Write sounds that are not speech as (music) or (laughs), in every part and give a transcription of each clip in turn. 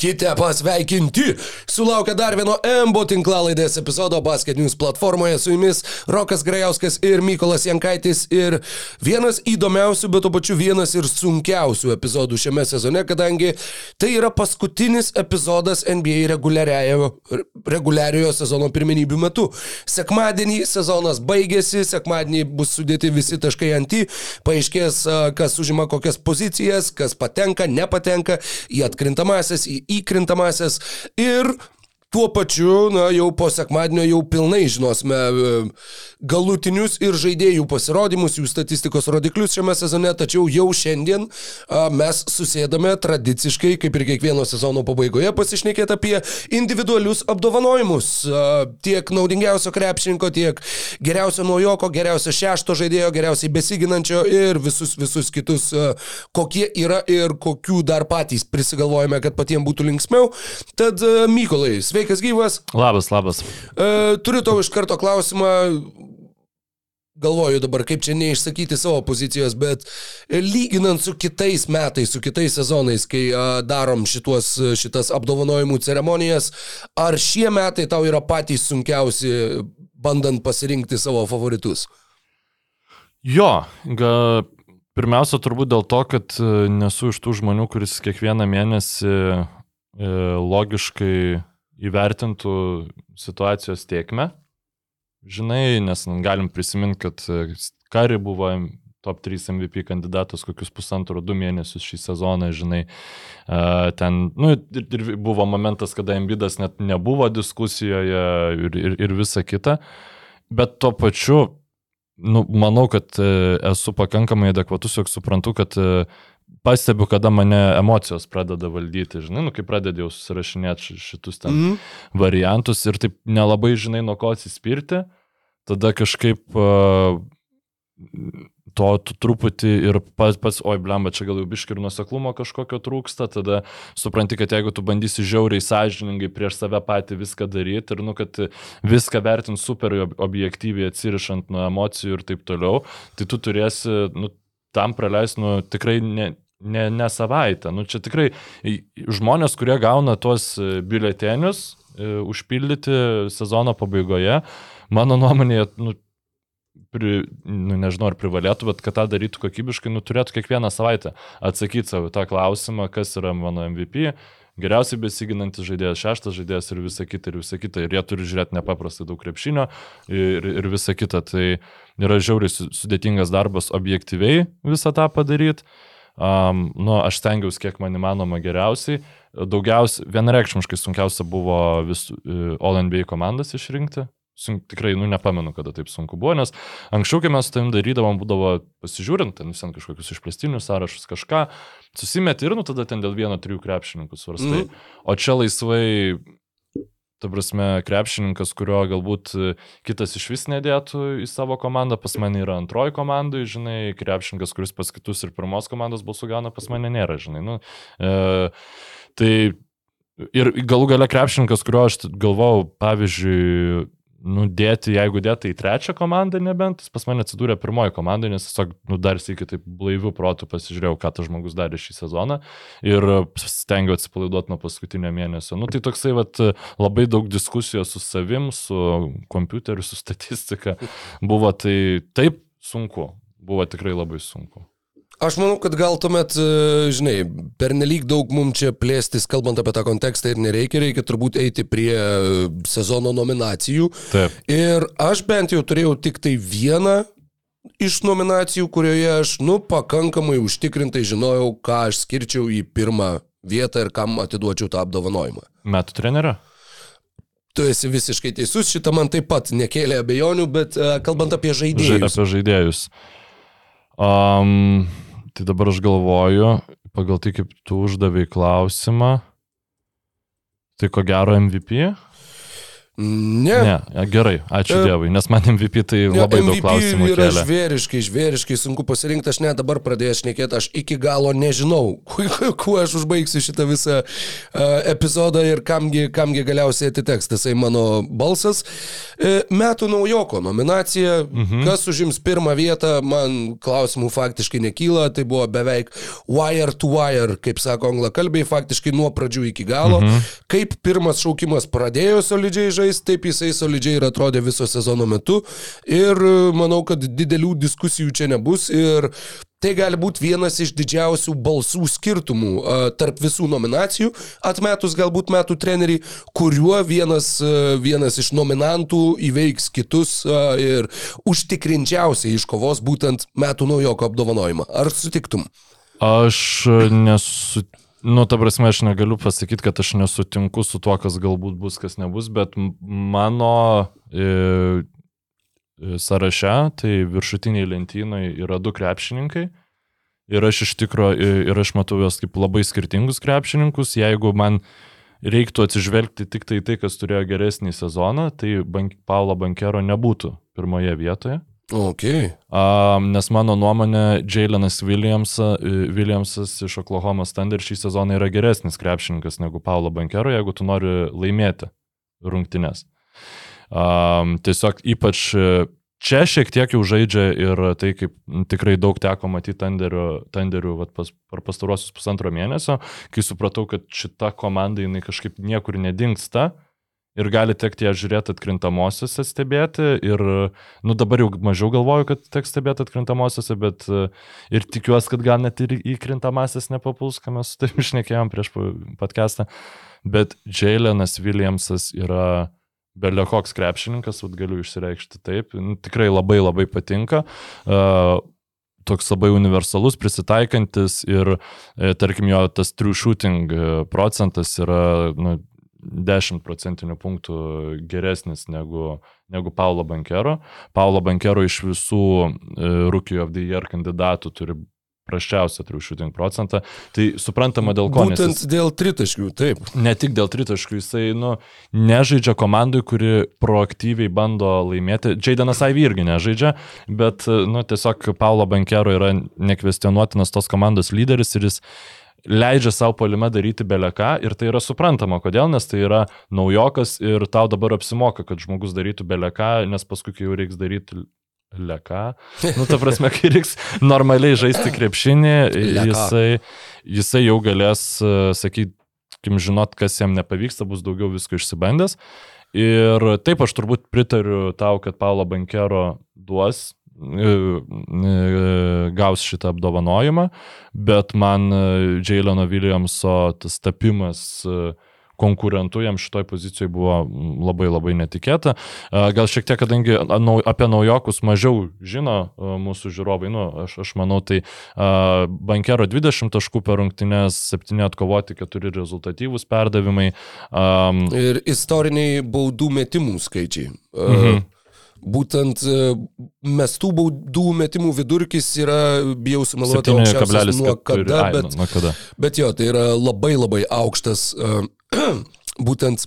Kite pasveikinti. Sulaukia dar vieno MBO tinklalaidės epizodo Basket News platformoje su jumis Rokas Grajauskas ir Mykolas Jankaitis. Ir vienas įdomiausių, bet tuo pačiu vienas ir sunkiausių epizodų šiame sezone, kadangi tai yra paskutinis epizodas NBA reguliariojo, sezono pirmenybių metu. Sekmadienį sezonas baigėsi, sekmadienį bus sudėti visi taškai ant į, paaiškės, kas užima kokias pozicijas, kas patenka, nepatenka į atkrintamasias, į įkrintamasias ir tuo pačiu, na, jau po sekmadienio jau pilnai žinosime e, galutinius ir žaidėjų pasirodymus, jų statistikos rodiklius šiame sezone, tačiau jau šiandien mes susėdame tradiciškai, kaip ir kiekvieno sezono pabaigoje, pasišnekėti apie individualius apdovanojimus. Tiek naudingiausio krepšininko, tiek geriausio naujoko, geriausio šešto žaidėjo, geriausiai besiginančio ir visus, visus kitus, kokie yra ir kokių dar patys prisigalvojame, kad patiems būtų linksmiau. Tad, Mykolai, sveikas gyvas. Labas, labas. E, turiu tau iš karto klausimą. Galvoju dabar, kaip čia neišsakyti savo pozicijos, bet lyginant su kitais metais, su kitais sezonais, kai a, darom šituos, šitas apdovanojimų ceremonijas, ar šie metai tau yra patys sunkiausi, bandant pasirinkti savo favoritus? Jo, ga, pirmiausia turbūt dėl to, kad e, nesu iš tų žmonių, kuris kiekvieną mėnesį e, logiškai įvertintų situacijos tiekmę. Žinai, nes galim prisiminti, kad e, Kari buvo top 3 MVP kandidatas kokius pusantro, du mėnesius šį sezoną, žinai. E, ten, nu, ir buvo momentas, kada Embidas net nebuvo diskusijoje ir, ir, ir visa kita. Bet tuo pačiu, nu, manau, kad e, esu pakankamai adekvatus, jog suprantu, kad pastebiu, kada mane emocijos pradeda valdyti, žinai, nu, kai pradedėjau susirašinėti šitus ten mm. variantus ir taip nelabai žinai, nuo ko atsispirti, tada kažkaip uh, to tu truputį ir pats, pats oi, blemba, čia gal jau biški ir nuseklumo kažkokio trūksta, tada supranti, kad jeigu tu bandysi žiauriai sąžiningai prieš save patį viską daryti ir, nu, kad viską vertint super objektyviai atsirišant nuo emocijų ir taip toliau, tai tu turėsi, nu, tam praleis, nu, tikrai ne, ne, ne savaitę. Nu, čia tikrai žmonės, kurie gauna tuos biuletenius e, užpildyti sezono pabaigoje, mano nuomonėje, nu, pri, nu, nežinau, ar privalėtų, bet kad tą darytų kokybiškai, nu, turėtų kiekvieną savaitę atsakyti savo tą klausimą, kas yra mano MVP, geriausiai besiginantis žaidėjas, šeštas žaidėjas ir visa kita, ir visa kita. Ir jie turi žiūrėti nepaprastai daug krepšinio ir, ir visa kita. Tai yra žiauriai sudėtingas darbas objektyviai visą tą padaryti. Um, nu, aš stengiausi kiek man įmanoma geriausiai. Daugiausiai, vienareikšmiškai sunkiausia buvo vis uh, All NBA komandas išrinkti. Sunk, tikrai, nu, nepamenu, kada taip sunku buvo, nes anksčiau, kai mes su tavim darydavom, būdavo pasižiūrint, ten visiems kažkokius išplėstinius sąrašus, kažką, susimeti ir, nu, tada ten dėl vieno, trijų krepšininkų svarstai. Mm. O čia laisvai ta prasme, krepšininkas, kurio galbūt kitas iš vis nedėtų į savo komandą, pas mane yra antroji komandai, žinai, krepšininkas, kuris pas kitus ir pirmos komandos balsų gauna, pas mane nėra, žinai. Nu, e, tai ir galų gale krepšininkas, kurio aš galvau, pavyzdžiui, nudėti, jeigu dėti į trečią komandą, nebent jis pas mane atsidūrė pirmoji komanda, nes tiesiog, nu, dar sėki taip blaivių protų pasižiūrėjau, ką tas žmogus darė šį sezoną ir stengiau atsipalaiduoti nuo paskutinio mėnesio. Nu, tai toksai, vat, labai daug diskusijos su savim, su kompiuteriu, su statistika buvo, tai taip sunku, buvo tikrai labai sunku. Aš manau, kad gal tuomet, e, žinai, pernelyg daug mums čia plėstis, kalbant apie tą kontekstą ir nereikia, reikia turbūt eiti prie e, sezono nominacijų. Taip. Ir aš bent jau turėjau tik tai vieną iš nominacijų, kurioje aš, nu, pakankamai užtikrintai žinojau, ką aš skirčiau į pirmą vietą ir kam atiduočiau tą apdovanojimą. Metų trenerio? Tu esi visiškai teisus, šitą man taip pat nekėlė abejonių, bet uh, kalbant apie žaidėjus. Ža apie žaidėjus. Um, Tai dabar aš galvoju, pagal tai kaip tu uždavai klausimą, tai ko gero MVP? Ne. Ne, gerai, ačiū E, Dievui, nes man MVP tai labai daug MVP klausimų yra kelia. žvėriškai, žvėriškai sunku pasirinkti, aš net dabar pradėjęs šnekėti, aš iki galo nežinau, (laughs) kuo, kuo aš užbaigsiu šitą visą uh, epizodą ir kamgi, kamgi galiausiai atiteks tasai mano balsas. E, metų naujoko nominacija, mhm. kas užims pirmą vietą, man klausimų faktiškai nekyla, tai buvo beveik wire to wire, kaip sako anglakalbiai, faktiškai nuo pradžių iki galo. Mhm. Kaip pirmas šaukimas pradėjo solidžiai žaisti, taip jisai solidžiai ir atrodė viso sezono metu. Ir e, manau, kad didelių diskusijų čia nebus. Ir tai gali būti vienas iš didžiausių balsų skirtumų a, tarp visų nominacijų, atmetus galbūt metų trenerį, kuriuo vienas, a, vienas iš nominantų įveiks kitus a, ir užtikrinčiausiai iškovos būtent metų naujoko apdovanojimą. Ar sutiktum? Aš nesu. Nu, ta prasme, aš negaliu pasakyti, kad aš nesutinku su tuo, kas galbūt bus, kas nebus, bet mano e, e, sąraše, tai viršutiniai lentynai yra du krepšininkai. Ir aš iš tikrųjų, ir aš matau juos kaip labai skirtingus krepšininkus. Jeigu man reiktų atsižvelgti tik tai tai, kas turėjo geresnį sezoną, tai bank, Paulo Bankero nebūtų pirmoje vietoje. Ok. Um, nes mano nuomonė, Jalenas Williamsa, Williamsas iš Oklahoma Thunder šį sezoną yra geresnis krepšininkas negu Paulo Bankero, jeigu tu nori laimėti rungtynes. Um, tiesiog ypač e, čia šiek tiek jau žaidžia ir tai, kaip tikrai daug teko matyti Thunderių, Thunderių vat, pas, per pastaruosius pusantro mėnesio, kai supratau, kad šita komanda jinai kažkaip niekur nedingsta. Ir gali tekti ją žiūrėti atkrintamosiose stebėti. Ir, nu dabar jau mažiau galvoju, kad teks stebėti atkrintamosiose, bet e, ir tikiuosi, kad gal net ir į krintamasis nepapuls, ką mes su tavimi išnekėjom prieš podcastą. Bet Jailenas Williamsas yra belio koks krepšininkas, vad galiu išsireikšti taip. Nu, tikrai labai labai patinka. Uh, toks labai universalus, prisitaikantis ir, e, tarkim, jo tas true shooting e, procentas yra nu, 10 procentinių punktų geresnis negu, negu Paulo Bankero. Paulo Bankero iš visų e, Rookie of the Year kandidatų turi prasčiausią true shooting procentą. Tai suprantama dėl ko. Būtent jis- dėl tritaškių, taip. Ne tik dėl tritaškų, jisai, nu, nežaidžia komandai, kuri proaktyviai bando laimėti. Jaidanas Ivy irgi nežaidžia, bet, nu, tiesiog Paulo Bankero yra nekvestionuotinas tos komandos lyderis ir jis leidžia savo polime daryti beleką ir tai yra suprantama, kodėl, nes tai yra naujokas ir tau dabar apsimoka, kad žmogus darytų beleką, nes paskui, jau reiks daryti leką, nu, ta prasme, kai reiks normaliai žaisti krepšinį, Leka. jisai, jisai jau galės sakyti, kim žinot, kas jam nepavyksta, bus daugiau visko išsibandęs. Ir taip aš turbūt pritariu tau, kad Paulo Bankero duos, e, e, gaus šitą apdovanojimą, bet man Jaileno Williamso tas tapimas e, konkurentų jam šitoj pozicijoje buvo labai labai netikėta. E, Gal šiek tiek, kadangi apie naujokus mažiau žino e, mūsų žiūrovai, nu, aš, aš manau, tai Bankero 20 taškų per rungtynės, 7 atkovoti, 4 rezultatyvūs perdavimai. Ir istoriniai baudų metimų skaičiai. Mhm. Būtent e, mestų baudų metimų vidurkis yra, bijau sumeluoti, aukščiausias nuo 7,4. kada, ai, bet, Nuo kada? bet jo, tai yra labai labai aukštas uh, (clears throat) būtent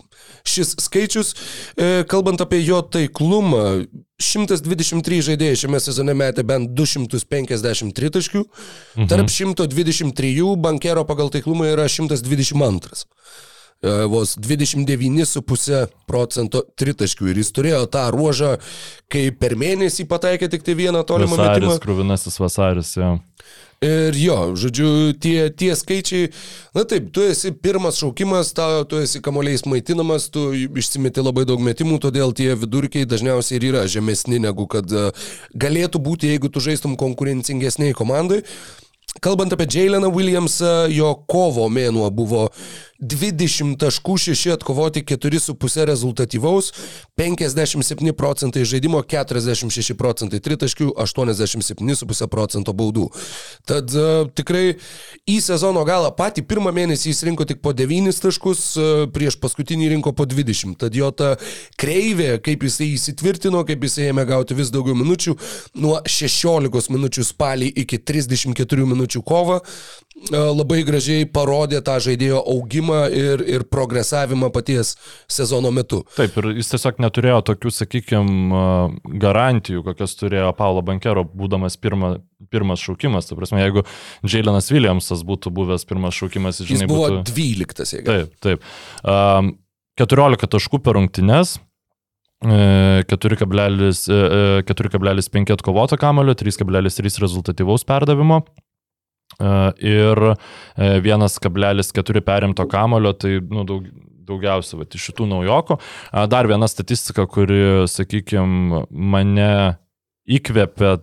šis skaičius. E, kalbant apie jo taiklumą, 123 žaidėjai šiame sezone metė bent 253 taškių, Mhm. tarp 123 bankero pagal taiklumą yra 122. E, Vos 29,5 procento tritaškių ir jis turėjo tą ruožą, kai per mėnesį pataikė tik tai vieną tolimą metimą. Vasaris, krūvinasis vasaris, jo. Ir jo, žodžiu, tie, tie skaičiai, na taip, tu esi pirmas šaukimas, ta, tu esi kamoliais maitinamas, tu išsimeti labai daug metimų, todėl tie vidurkiai dažniausiai ir yra žemesni negu kad e, galėtų būti, jeigu tu žaistum konkurencingesniai komandai. Kalbant apie Jaileną Williamsą, jo kovo mėnuo buvo 20 taškų, 6 atkovoti, 4,5 rezultatyvaus, 57 procentai žaidimo, 46 procentai tritaškių, 87,5 procento baudų. Tad uh, tikrai į sezono galą patį pirmą mėnesį jis rinko tik po 9 taškus, uh, prieš paskutinį rinko po 20. Tad jo ta kreivė, kaip jisai įsitvirtino, kaip jisai ėmė gauti vis daugiau minučių, nuo 16 minučių spalį iki 34 minučių kovą, labai gražiai parodė tą žaidėjo augimą ir, ir progresavimą paties sezono metu. Taip, ir jis tiesiog neturėjo tokių, sakykime, garantijų, kokias turėjo Paulo Bankero, būdamas pirma, pirmas šaukimas. Ta prasme, jeigu Jailenas Williamsas būtų buvęs pirmas šaukimas, žinai, Jis buvo būtų... 12, jeigu. Taip, taip. Um, 14 taškų per rungtynes. e, 4,5 e, 4,5 atkovoto kamulio, 3,3 rezultatyvaus perdavimo e, ir e, 1,4 perimto kamulio, tai nu, daug, daugiausia vat, iš šitų naujokų. A, Dar viena statistika, kuri, sakykime, mane įkvėpė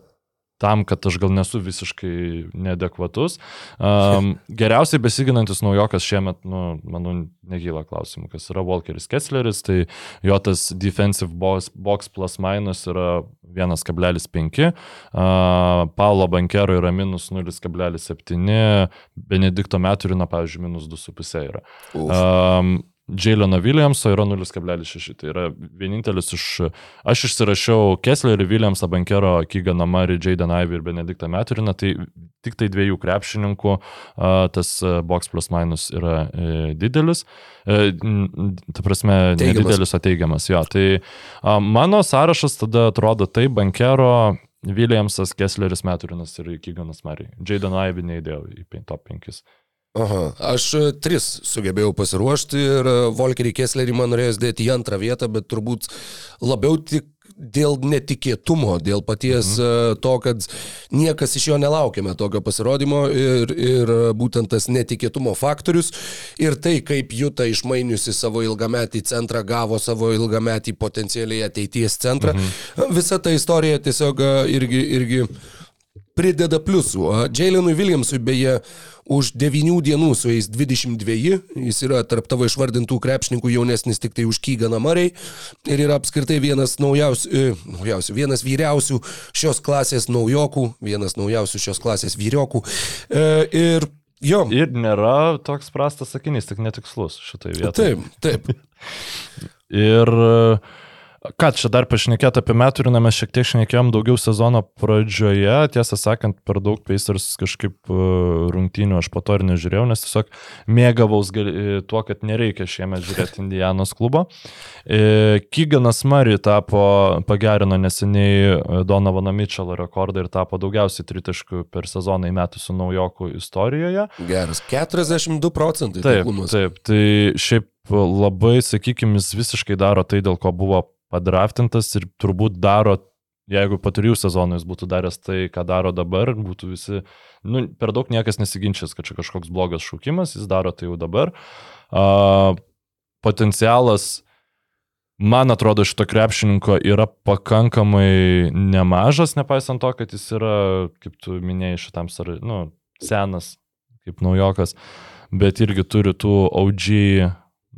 tam, kad aš gal nesu visiškai neadekvatus. Um, geriausiai besiginantis naujokas šiemet, nu, manau, nekyla klausimų, kas yra Walkeris Kessleris, tai jo tas defensive box, box plus minus yra 1,5, uh, Paulo Bankero yra minus 0,7, Benedikto Meturino, pavyzdžiui, minus 2,5 yra. Um, Jaileno Williamso yra 0,6. Tai yra vienintelis iš... Aš išsirašiau Kesslerį, Williamsą, Bankero, Kyganą Marį, Jaden Ivy ir Benediktą Meturiną. Tai tik tai dviejų krepšininkų tas box plus minus yra e, didelis. E, ta prasme, Teigiamas. nedidelis, o teigiamas. Jo. Tai mano sąrašas tada atrodo tai Bankero, Williamsas, Kessleris, Meturinas ir Kyganas Marį. Jaden Ivy neįdėjau į top 5. Aha, aš e, tris sugebėjau pasiruošti ir e, Volkerį Kesslerį man norėjęs dėti į antrą vietą, bet turbūt labiau tik dėl netikėtumo, dėl paties mhm. to, kad niekas iš jo nelaukėme tokio pasirodymo ir, ir e, būtent tas netikėtumo faktorius ir tai, kaip Juta išmainiusi savo ilgametį centrą, gavo savo ilgametį potencialiai ateities centrą, mhm. visa ta istorija tiesiog e, irgi, irgi prideda pliusų. Jalenui Williamsui beje už 9 dienų su jais 22, jis yra tarp tavo išvardintų krepšininkų jaunesnis tik tai už Kyganą Mariai ir yra apskritai vienas naujausių, e, naujausių, vienas vyriausių šios klasės naujokų, vienas naujausių šios klasės vyriokų. E, ir jo. Ir nėra toks prastas sakinys, tik netikslus šitai vietoje. Taip, taip. (laughs) Ir e, ką čia dar pašnekėti apie Meturiną, mes šiek tiek šnekėjom daugiau sezono pradžioje, tiesą sakant, per daug Pacers kažkaip e, rungtynių aš po to ir nežiūrėjau, nes tiesiog mėgavaus e, tuo, kad nereikia šiemet žiūrėti Indianos klubo. E, Kyganas Murray tapo, pagerino neseniai Donovano Mitchell rekordą ir tapo daugiausiai tritaškų per sezoną įmetusių naujokų istorijoje. Geras. 42 procentai. Taip, taiklumas. taip, tai šiaip labai, sakykime, jis visiškai daro tai, dėl ko buvo padraftintas ir turbūt daro, jeigu po trijų sezonų jis būtų daręs tai, ką daro dabar, būtų visi, nu, per daug niekas nesiginčys, kad čia kažkoks blogas šaukimas, jis daro tai jau dabar. Uh, potencialas, man atrodo, šito krepšininko yra pakankamai nemažas, nepaisant to, kad jis yra, kaip tu minėjai, šitam, sar- nu, senas, kaip naujokas, bet irgi turi tų OG,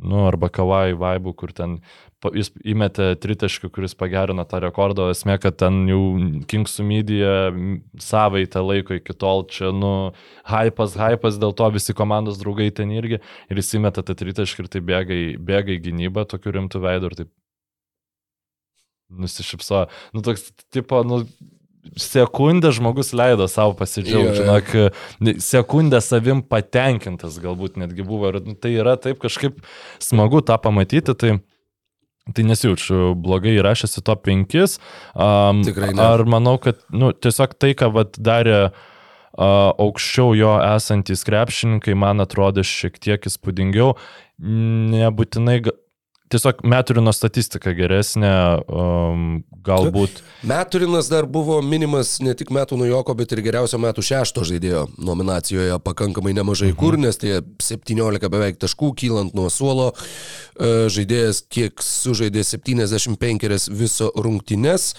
nu, arba kavai vaibų, kur ten pa- jis įmetė tritaškį, kuris pagerino tą rekordą, esmė, kad ten jau Kingsų media savaitę laiko iki tol čia, nu, hypas, hypas, dėl to visi komandos draugai ten irgi, ir jis įmeta tą tritaškį ir tai bėga į, bėga į gynybą tokiu rimtu veidu ir taip nusišypso. Nu, toks, tipo, nu, sekundę žmogus leido savo pasidžiaugti, žinok, sekundę savim patenkintas galbūt netgi buvo. Ir nu, tai yra taip kažkaip smagu tą pamatyti, tai, tai nesijaučiu blogai įrašęs į top 5. Um, Tikrai ne. ar manau, kad nu, tiesiog tai, ką vat, darė uh, aukščiau jo esantys krepšininkai, man atrodė šiek tiek įspūdingiau, nebūtinai... Tiesiog meturino statistika geresnė, um, galbūt (laughs) Meturinas dar buvo minimas ne tik metų nujoko, bet ir geriausio metų šešto žaidėjo nominacijoje pakankamai nemažai mhm. kur, nes tai 17 beveik taškų kylant nuo suolo. E, Žaidėjas kiek sužaidė 75 viso rungtynes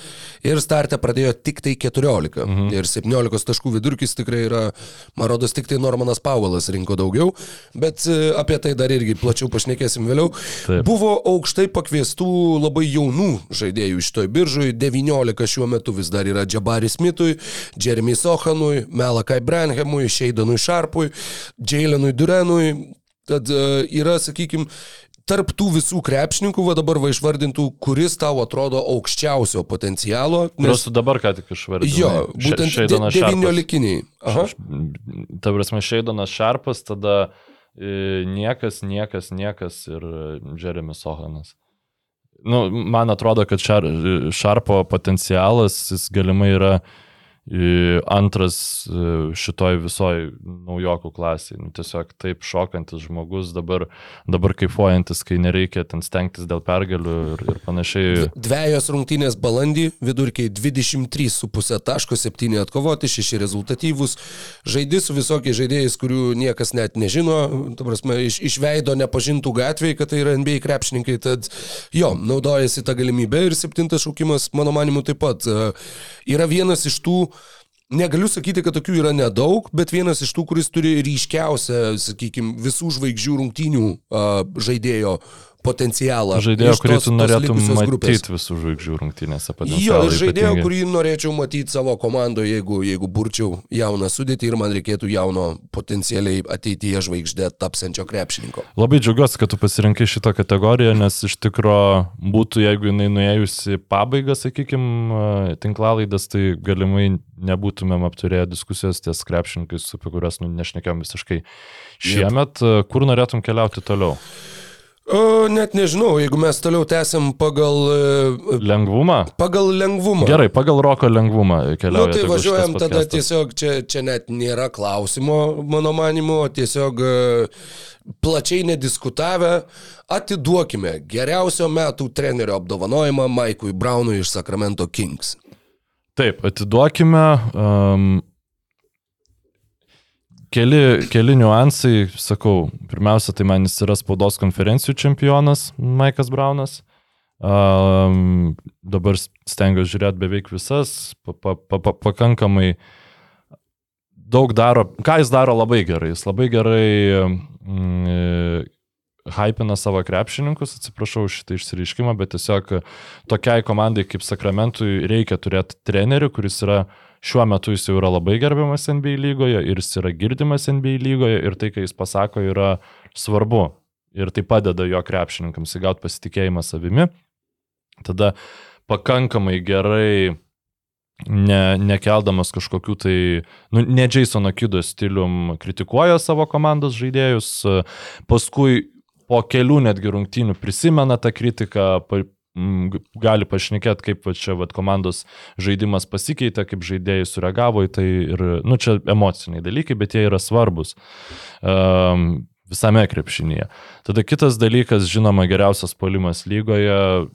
ir startę pradėjo tik tai 14. Mhm. Ir 17 taškų vidurkis tikrai yra, man rodos, tik tai Normanas Pauvelas rinko daugiau, bet e, apie tai dar irgi plačiau pašnekėsim vėliau. Taip. Buvo aukštai pakviestų labai jaunų žaidėjų šitoj biržui. 19 šiuo metu vis dar yra Džabaris Mitui, Jeremy Sohanui, Melakai Branhamui, Šeidanui Šarpui, Jailenui Durenui. Tad uh, yra, sakykime, tarp tų visų krepšininkų, va dabar va išvardintų, kuris tau atrodo aukščiausio potencialo. Nes tu dabar ką tik išvardinai. Jo, būtent de, Šeidonas devyniolikiniai. Aha. Šarpas. Ta prasme, Šeidonas Šarpas, tada e, niekas, niekas, niekas ir Jeremis Ohanas. Nu, man atrodo, kad šar, Šarpo potencialas, jis galimai yra e, antras e, šitoj visoj naujokų klasiai. Nu, tiesiog taip šokantis žmogus, dabar, dabar kaifuojantis, kai nereikia ten stengtis dėl pergalių ir, ir panašiai. Dviejos rungtynės balandį, vidurkiai 23,5 taško, 7 atkovoti, 6 rezultatyvus. Žaidži su visokiais žaidėjais, kurių niekas net nežino, prasme, iš, iš veido nepažintų gatvėje, kad tai yra NBA krepšininkai, tad jo, naudojasi tą galimybę ir septintas šaukimas, mano manimu, taip pat e, yra vienas iš tų Negaliu sakyti, kad tokių yra nedaug, bet vienas iš tų, kuris turi ryškiausią, sakykime, visų žvaigždžių rungtynių uh, žaidėjo potencialą. Žaidėjo, kurį tu norėtum matyti visų žvaigždžių rungtynėse. Jo, potencialą ir žaidėjo, ypatingai. kurį norėčiau matyti savo komandoje, jeigu, jeigu burčiau jauną sudėtį ir man reikėtų jauno potencialiai ateityje žvaigždė tapsančio krepšininko. Labai džiaugiuosi, kad tu pasirinkai šitą kategoriją, nes iš tikro būtų, jeigu jinai nuėjusi pabaigą, sakykime, tinklalaidas, tai galimai nebūtumėm apturėję diskusijos ties krepšininkais, apie kurias nu, nešnekėjom visiškai šiemet. Kur norėtum keliauti toliau? O, net nežinau, jeigu mes toliau tęsim pagal, e, Lengvumą? pagal lengvumą. Gerai, pagal roko lengvumą Na, keliauja. nu, tai važiuojam tada podcastas. tiesiog, čia, čia net nėra klausimo, mano manimu, tiesiog e, plačiai nediskutavę, atiduokime geriausio metų trenerio apdovanojimą Maikui Braunui iš Sacramento Kings. Taip, atiduokime. Um, keli, keli niuansai, sakau, pirmiausia, tai man jis yra spaudos konferencijų čempionas, Maikas Braunas. Um, dabar stengiuosi žiūrėti beveik visas, pa, pa, pa, pa, pakankamai daug daro, ką jis daro labai gerai. Jis labai gerai mm, hypina savo krepšininkus, atsiprašau šitą išsireiškimą, bet tiesiog tokiai komandai kaip Sakramentui reikia turėti trenerių, kuris yra šiuo metu jis jau yra labai gerbiamas NBA lygoje ir jis yra girdimas NBA lygoje ir tai, ką jis pasako, yra svarbu. Ir tai padeda jo krepšininkams įgauti pasitikėjimą savimi. Tada pakankamai gerai ne, nekeldamas kažkokių tai, nu, ne Jasono Kido stilium kritikuoja savo komandos žaidėjus, paskui po kelių netgi rungtynių prisimena tą kritiką, gali pašnekėti, kaip va, čia va, komandos žaidimas pasikeitė, kaip žaidėjai sureagavo į tai ir, nu, čia emociniai dalykai, bet jie yra svarbus. Um, visame krepšinėje. Tada kitas dalykas, žinoma, geriausias polimas lygoje,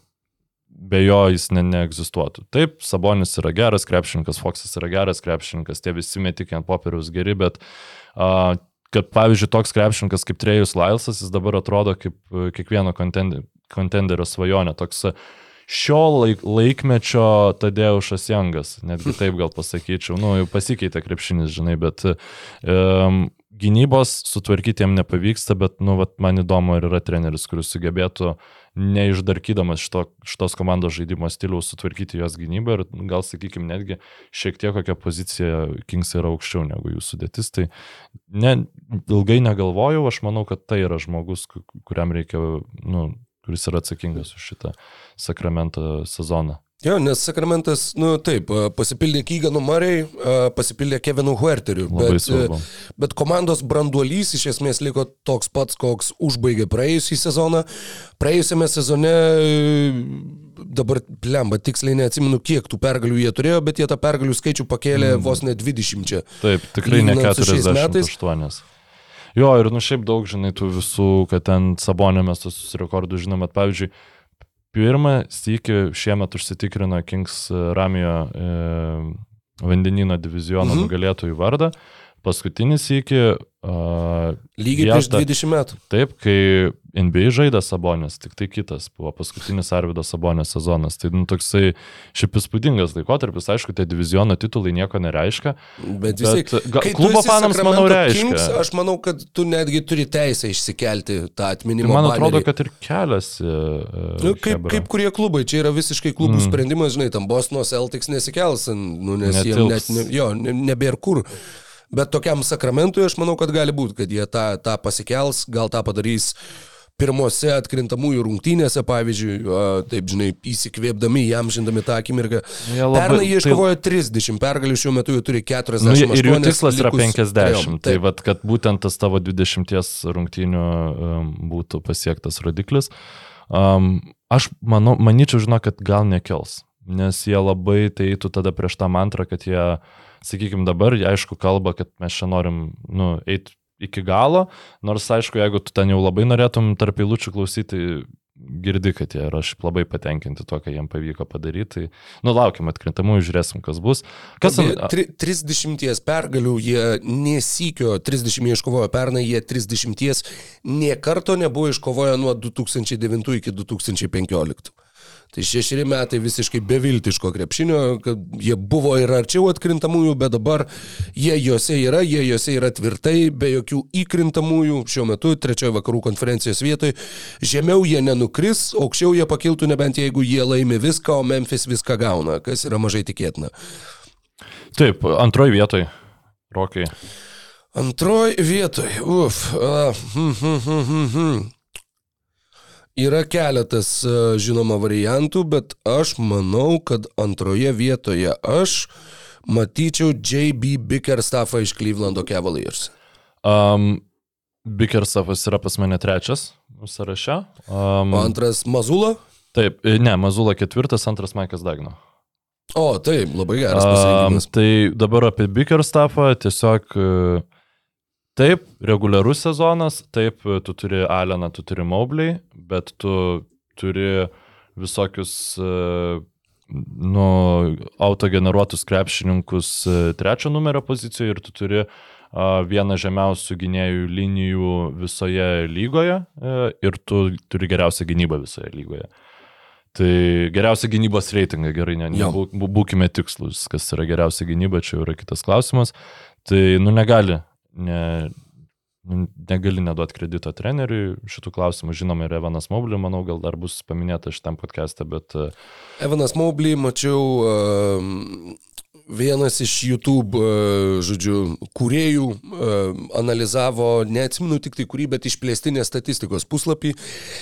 be jo jis ne, neegzistuotų. Taip, Sabonis yra geras krepšininkas, Foxas yra geras krepšininkas, tie visi metikai ant popieriaus geri, bet uh, kad pavyzdžiui toks krepšininkas kaip Trejus Lailsas, jis dabar atrodo kaip e, kiekvieno kontender, kontenderio svajonė, toks e, šio laik, laikmečio Tadeušas Jangas, netgi taip gal pasakyčiau, nu jau pasikeitė krepšinis, žinai, bet um, gynybos sutvarkyti jam nepavyksta, bet, nu, vat, man įdomu, ar yra treneris, kuris sugebėtų neišdarkydamas šito, šitos komandos žaidimo stiliaus sutvarkyti jos gynybą ir gal, sakykime, netgi šiek tiek kokią poziciją Kings yra aukščiau negu jų sudėtis. Tai ne, ilgai negalvojau, aš manau, kad tai yra žmogus, ku- kuriam reikia, nu, kuris yra atsakingas už šitą sakramento sezoną. Jo, nes Sakramentas, nu taip, pasipildė Kyganu Murray, a, pasipildė Kevinu Huerteriu, Labai bet, svarbu. bet komandos branduolys iš esmės liko toks pats, koks užbaigė praėjusį sezoną. Praėjusiame sezone, e, dabar plemba, tiksliai neatsimenu, kiek tų pergalių jie turėjo, bet jie tą pergalių skaičių pakėlė mm. vos ne 20. Taip, tikrai ne Lyginant su šiais metais. 48. Jo, ir nu šiaip daug, žinai, tų visų, kad ten sabonė mes tos rekordus žinom, bet pavyzdžiui, pirmą sykį šiemet užsitikrino Kings e, Ramijo e, vandenino diviziono Mhm. nugalėtojų vardą, paskutinį sykį e, Lygiai prieš 20 metų. Taip, kai NBA žaidė Sabonis, tik tai kitas buvo paskutinis Arvido Sabonės sezonas. Tai nu, toksai šiaip įspūdingas laikotarpis, aišku, tie diviziono titulai nieko nereiškia. Bet vis tiek, klubo fanams, manau, reiškia. Kings, aš manau, kad tu netgi turi teisę išsikelti tą Ir atminimo. man banerį. atrodo, kad ir keliasi. Nu, kaip, kaip kurie klubai, čia yra visiškai klubų mm. sprendimas, žinai, tam Bosno Celtics nesikels, nu, nes jie net, ne, jo, ne, nebėra kur. Bet tokiam sakramentui aš manau, kad gali būti, kad jie tą, tą pasikels, gal tą padarys pirmose atkrintamųjų rungtynėse, pavyzdžiui, taip žinai, įsikvėpdami, jam žindami tą akimirką. Jie labai- Pernai jie tai- iškovojo 30 pergalių, šiuo metu jų turi 40. Nu, ir jų tikslas yra likus 50. trejom. Tai vad, kad būtent tas tavo 20 rungtynių um, būtų pasiektas rodiklis. Um, aš manau, manyčiau, žinau, kad gal nekels, nes jie labai tai eitų tada prieš tą mantrą, kad jie, sakykime, dabar, aišku, kalba, kad mes čia norim, nu, eiti iki galo, nors aišku, jeigu tu ten jau labai norėtum tarp eilučių klausyti, girdi, kad jie yra šiaip labai patenkinti tuo, ką jiems pavyko padaryti. Tai, nu, laukiam atkrintamųjų, žiūrėsim, kas bus. Kas Beje, an- tri- 30 pergalių jie nesikio, 30 jie iškovojo pernai, jie 30 nie karto nebuvo iškovoję nuo 2009 iki 2015. Tai šešeri metai visiškai beviltiško krepšinio, kad jie buvo ir arčiau atkrintamųjų, bet dabar jie juose yra, jie juose yra tvirtai, be jokių įkrintamųjų, šiuo metu trečiojo vakarų konferencijos vietoje. Žemiau jie nenukris, aukščiau jie pakiltų nebent jeigu jie laimi viską, o Memphis viską gauna, kas yra mažai tikėtina. Taip, antroji vietoj. Rokai. Antroj vietoj, uf, a, hm, hm, hm, hm, hm. Yra keletas a, žinoma variantų, bet aš manau, kad antroje vietoje aš matyčiau JB Bickerstaffą iš Clevelando Cavaliers. Um, Bikersafas yra pas mane trečias sąraše. Um, O antras Mazula? taip, e, ne, Mazula ketvirtas, antras Maikas Dagno. O, taip, labai geras Um, pasirinkimas. tai dabar apie Bikerstaffą tiesiog e, taip, reguliarus sezonas, taip, e, tu turi Aleną, tu turi Mobley, bet tu turi visokius e, nu, autogeneruotus krepšininkus e, trečio numerio pozicijoje ir tu turi a, vieną žemiausių gynėjų linijų visoje lygoje e, ir tu turi geriausią gynybą visoje lygoje. Tai geriausia gynybos reitingai, gerai, ne, bū- būkime tikslus, kas yra geriausia gynyba, čia yra kitas klausimas. Tai, nu, negali, ne, nu, negali neduoti kredito treneriui šitų klausimų. Žinoma, ir Evanas Mobley, manau, gal dar bus paminėta šitam podcast'e, bet e, Evanas Mobley, mačiau, vienas iš YouTube, uh, žodžiu, kūrėjų uh, analizavo, neatsiminu tik tai kurį, bet išplėstinės statistikos puslapį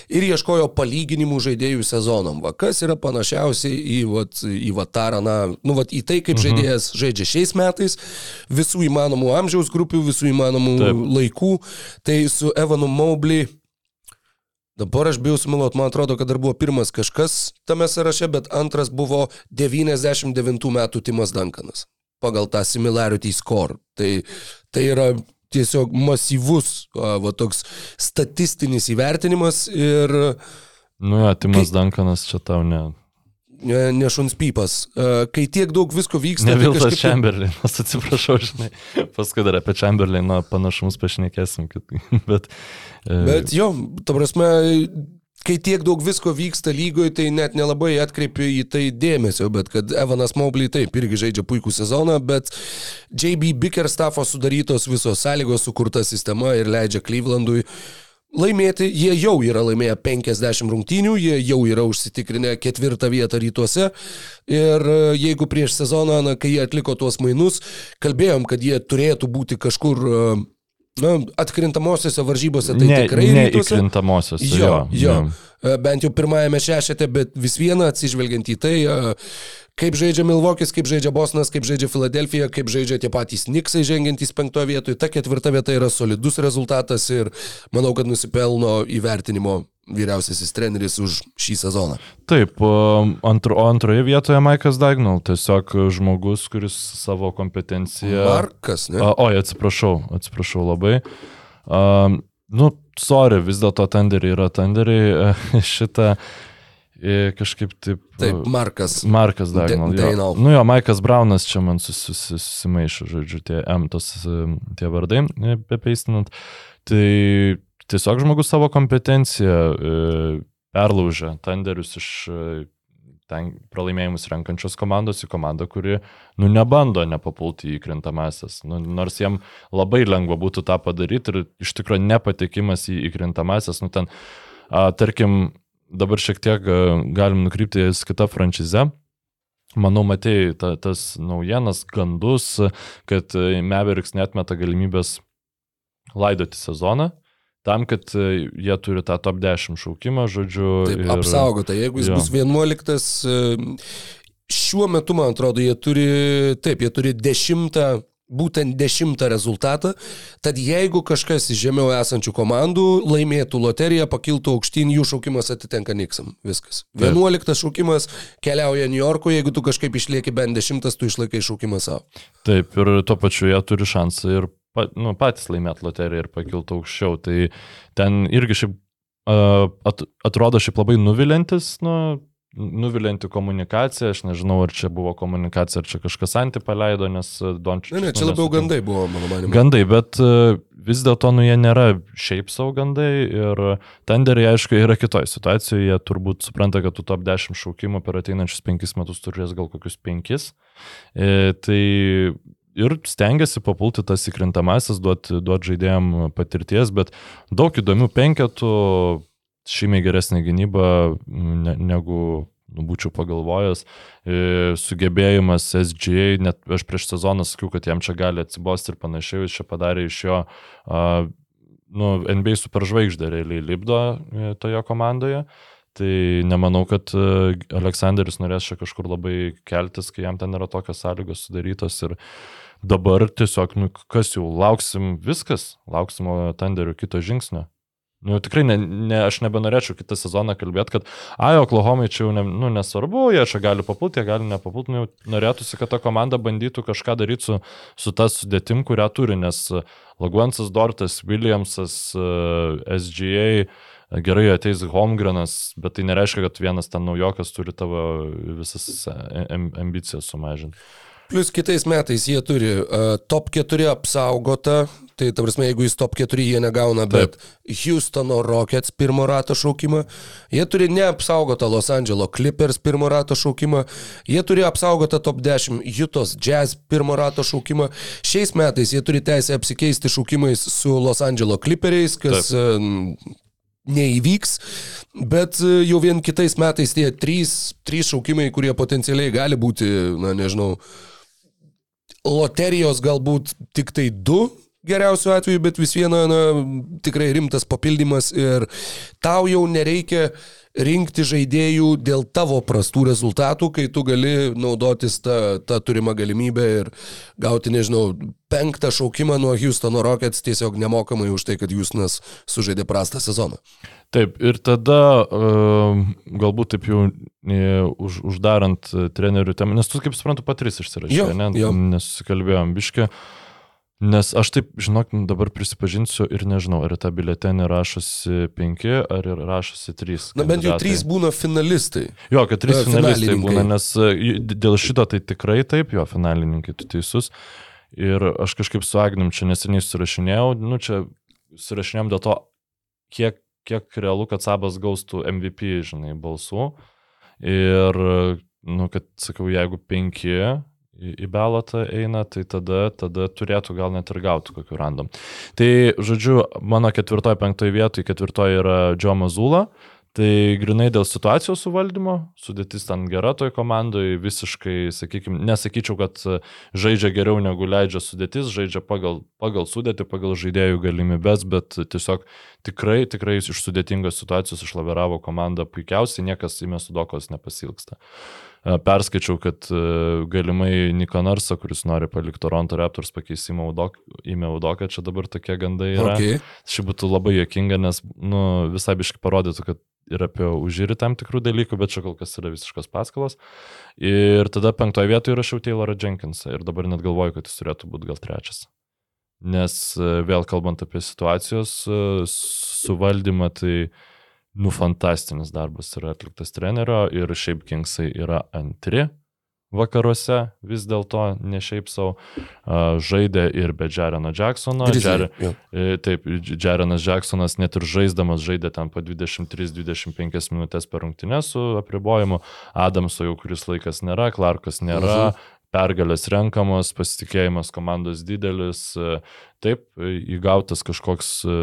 ir ieškojo palyginimų žaidėjų sezonam. Va, kas yra panašiausiai į, vat, į Vatarą, na, nu, vat, į tai, kaip mhm. žaidėjas žaidžia šiais metais, visų įmanomų amžiaus grupių, visų įmanomų. Taip. laikų. Tai su Evanu Mobley Dabar aš bijau sumiluot, man atrodo, kad dar buvo pirmas kažkas tame sąraše, bet antras buvo 99 metų Timas Dankanas pagal tą similarity score. Tai, tai yra tiesiog masyvus, va toks statistinis įvertinimas ir nu, jo, Timas Dankanas čia tau ne. Ne, ne šuns pypas. A, Kai tiek daug visko vyksta, Ne tai Viltas kažkaip- Chamberlainas, (laughs) atsiprašau, žinai. Paskui dar apie Chamberlainą panašumus pašnekėsim. kad- (laughs) Bet, e, Bet jo, ta prasme, kai tiek daug visko vyksta lygoje, tai net nelabai atkreipiu į tai dėmesio, bet kad Evanas Mobley taip irgi žaidžia puikų sezoną, bet JB Bickerstaffo sudarytos visos sąlygos, sukurta sistema ir leidžia Clevelandui laimėti. Jie jau yra laimėję 50 rungtynių, jie jau yra užsitikrinę ketvirtą vietą rytuose. Ir e, jeigu prieš sezoną, na, kai jie atliko tuos mainus, kalbėjom, kad jie turėtų būti kažkur e, na, atkrintamosiose varžybose, tai ne, tikrai ne rytuose. įkrintamosios. Jo, jo. E, Bent jau pirmajame šešete, bet vis viena atsižvelgiant į tai, e, kaip žaidžia Milvokis, kaip žaidžia Bosnas, kaip žaidžia Filadelfija, kaip žaidžia tie patys Niksai žengiantys penktoje vietoje. Ta ketvirta vieta yra solidus rezultatas ir manau, kad nusipelno įvertinimo vyriausiasis treneris už šį sezoną. Taip, antro, antroje vietoje Maikas Dagnal, tiesiog žmogus, kuris savo kompetenciją... Markas, ne? Oi, atsiprašau, atsiprašau labai. Um, nu, sorry, vis dėlto tenderiai yra tenderiai. (laughs) Šitą e, kažkaip taip. Taip, Markas. Markas Dagnal. Da- Dagnall. Jo. Nu jo, Maikas Braunas čia man susi- susi- susimaišo, žodžiu, tie M, tos, e, tie vardai, e, bepeistinant. Tai tiesiog žmogus savo kompetenciją perlaužė tenderius iš ten pralaimėjimus renkančios komandos į komandą, kuri, nu, nebando nepapulti į krintamasias. Nu, nors jiem labai lengva būtų tą padaryti ir iš tikrųjų nepatekimas į, į krintamasias, nu, ten, a, tarkim, dabar šiek tiek galim nukrypti į kitą franšizę. Manau, matėjai ta, tas naujienas, gandus, kad e, Mavericks netmeta galimybės laidoti sezoną. Tam, kad e, jie turi tą top 10 šaukimą, žodžiu. Taip, ir- apsaugota. Jeigu jis jo. bus 11, e, šiuo metu, man atrodo, jie turi, taip, jie turi 10, būtent 10 rezultatą. Tad jeigu kažkas iš žemiau esančių komandų laimėtų loteriją, pakiltų aukštyn, jų šaukimas atitenka Niksam. Viskas. 11 šaukimas keliauja New York'u, jeigu tu kažkaip išlieki bent 10, tu išlaikai šaukimą savo. Taip, ir tuo pačiu jie turi šansą ir pa, nu, patys laimėti loteriją ir pakilti aukščiau. Tai ten irgi šiaip uh, at, atrodo šiaip labai nuvilintis, nu, nuvilinti komunikacija. Aš nežinau, ar čia buvo komunikacija, ar čia kažkas anti paleido, nes Dončius. Ne, ne, čia labiau gandai buvo, mano manimu. Gandai, bet e, vis dėlto, nu, jie nėra šiaip savo gandai ir tenderiai, aišku, yra kitoje situacijoje, jie turbūt supranta, kad tų top 10 šaukimų per ateinančius 5 metus turės gal kokius 5. E, tai ir stengiasi papulti tas įkrintamasis, duoti duot žaidėjim patirties, bet daug įdomių penketų, šimiai geresnė gynyba ne, negu nu, būčiau pagalvojęs, e, sugebėjimas SGA, net aš prieš sezoną sakiau, kad jam čia gali atsibosti ir panašiai, jis čia padarė iš jo, nu, NBA superžvaigždė realiai lipdo e, toje komandoje. Tai nemanau, kad e, Aleksandris norės čia kažkur labai keltis, kai jam ten yra tokios sąlygos sudarytos ir dabar tiesiog, nu, kas jau, lauksim viskas, lauksim Thunderio kito žingsnio. Nu, tikrai ne, ne, aš nebenorėčiau kitą sezoną kalbėti, kad, ai, Oklahomai čia jau ne, nu, nesvarbu, jie čia gali papulti, jie gali nepapulti, nu, norėtųsi, kad ta komanda bandytų kažką daryti su, su tas sudėtim, kurią turi, nes Laguansas, Dortas, Williamsas, uh, SGA, gerai ateis Holmgrenas, bet tai nereiškia, kad vienas ten naujokas turi tavo visas am- ambicijas sumažinti. Plus kitais metais jie turi uh, top 4 apsaugotą, tai ta prasme, jeigu jis top 4 jie negauna, bet Houstono Rockets pirmo rato šaukimą, jie turi neapsaugotą Los Angeles Clippers pirmo rato šaukimą, jie turi apsaugotą top 10 Jutos Jazz pirmo rato šaukimą, šiais metais jie turi teisę apsikeisti šaukimais su Los Angeles Clipperiais, kas uh, neįvyks, bet e, jau vien kitais metais tie trys, trys šaukimai, kurie potencialiai gali būti, na nežinau, loterijos galbūt tik tai du geriausiu atveju, bet vis viena na, tikrai rimtas papildymas ir tau jau nereikia rinkti žaidėjų dėl tavo prastų rezultatų, kai tu gali naudotis tą, tą turimą galimybę ir gauti, nežinau, penktą šaukimą nuo Houstono Rockets tiesiog nemokamai už tai, kad Houstonas sužaidė prastą sezoną. Taip, ir tada uh, galbūt taip jau e, už, uždarant trenerių temą, nes tu, kaip suprantu, patris išsirašė, ne? jo. Nesusikalbėjom biški. Nes aš taip, žinok, dabar prisipažinsiu ir nežinau, ar į tą biletenį rašosi penki, ar ir rašosi trys. Na bent jau kandidatai. trys būna finalistai. Jo, kad trys E, finalistai finalininkai. būna, nes e, dėl šito tai tikrai taip, jo, finalininkai, tu teisus. Ir aš kažkaip su Agnim čia neseniai surašinėjau, nu čia surašinėjom dėl to, kiek, kiek realu, kad Sabas gaus tų MVP, žinai, balsų. Ir, nu, kad, sakau, jeigu penki į, į belotą eina, tai tada, tada turėtų gal net ir gauti kokiu random. Tai, žodžiu, mano ketvirtoje, penktoje vietoje, ketvirtoje yra Džo Mazula. Tai grinai dėl situacijos suvaldymo, sudėtis ten gera toj komandai, visiškai, sakykime, nesakyčiau, kad žaidžia geriau negu leidžia sudėtis, žaidžia pagal, pagal sudėtį, pagal žaidėjų galimybės, bet tiesiog tikrai, tikrai iš sudėtingos situacijos išlaviravo komandą puikiausiai, niekas į mesudokos nepasilgsta. E, Perskaičiau, kad e, galimai Niko Narsa, kuris nori palikti Toronto Raptors Udok- į Meudoką, čia dabar tokie gandai yra. Okay. Šiaip būtų labai jokinga, nes nu, visai biškai parodytų, kad ir apie užžyrį tam tikrų dalykų, bet čia kol kas yra visiškas paskalos. Ir tada penktoje vietoje rašiau Taylorą Jenkinsą ir dabar net galvoju, kad jis turėtų būti gal trečias. Nes e, vėl kalbant apie situacijos e, suvaldymą, tai nu fantastinis darbas yra atliktas trenerio ir šiaip Kingsai yra antri vakaruose vis dėlto, ne šiaip savo, žaidė ir be Jareno Jacksono. Grizzly, jo. E, Taip, Jarenas Jacksonas net ir žaisdamas žaidė ten po 23-25 minutės per rungtynę su apribojimu. Adamso jau kuris laikas nėra, Clarkas nėra. Mhm. Pergalės renkamos, pasitikėjimas komandos didelis, e, taip, įgautas kažkoks e,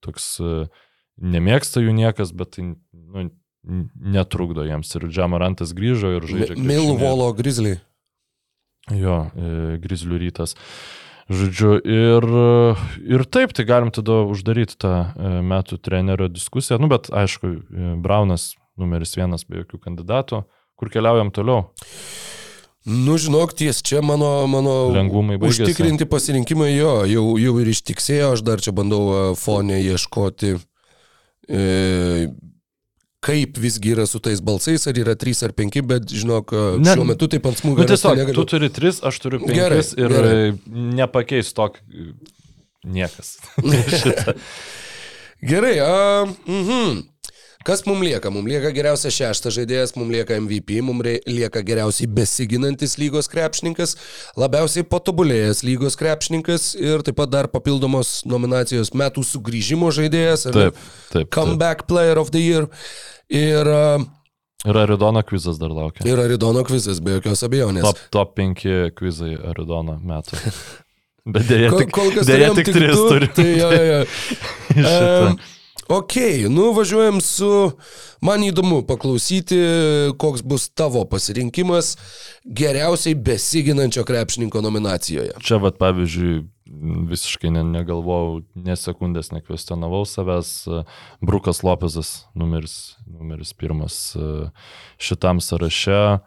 toks, e, nemėgsta jų niekas, bet tai nu, netrukdo jiems. Ir Džamarantas grįžo ir žaidžia. Milvolo Grizzly. Jo, e, Grizlių rytas. Žodžiu, ir, ir taip, tai galim tada uždaryti tą e, metų trenerio diskusiją. Nu, bet aišku, e, Braunas numeris vienas be jokių kandidatų. Kur keliaujam toliau? Nu, žinok, ties čia mano, mano Lengvumai baigėsi. užtikrinti pasirinkimai jo, jau, jau ir ištiksėjo, aš dar čia bandau e, fone ieškoti, kaip visgi yra su tais balsais, ar yra 3 ar 5, bet žinok, e, Ne. šiuo metu taip ant smūgio Nu, tiesiog, negaliu. tu turi tris, aš turiu penkis Gerai, ir gerai. e, nepakeis tok niekas. (laughs) Gerai, a, mhm. Kas mums lieka? Mums lieka geriausias šeštas žaidėjas, mums lieka MVP, mums lieka geriausiai besiginantis lygos krepšininkas, labiausiai patobulėjęs lygos krepšininkas ir taip pat dar papildomos nominacijos metų sugrįžimo žaidėjas? Taip, taip. taip. Comeback Player of the Year ir, a, Ir Aridono kvizas dar laukia. ir Aridono kvizas, be jokios abejonės. Top, top 5 kvizai Aridono metų. (laughs) Bet dėja, Kol, tik, kol kas dėja tik 3 du, turi. Tai, jo, jo, (laughs) ok, nu važiuojam su... Man įdomu paklausyti, koks bus tavo pasirinkimas geriausiai besiginančio krepšininko nominacijoje. Čia, vat, pavyzdžiui, visiškai ne, negalvojau, nesekundės nekvestionavau savęs. Brukas Lopezas, numeris, numeris pirmas e, šitam sąraše.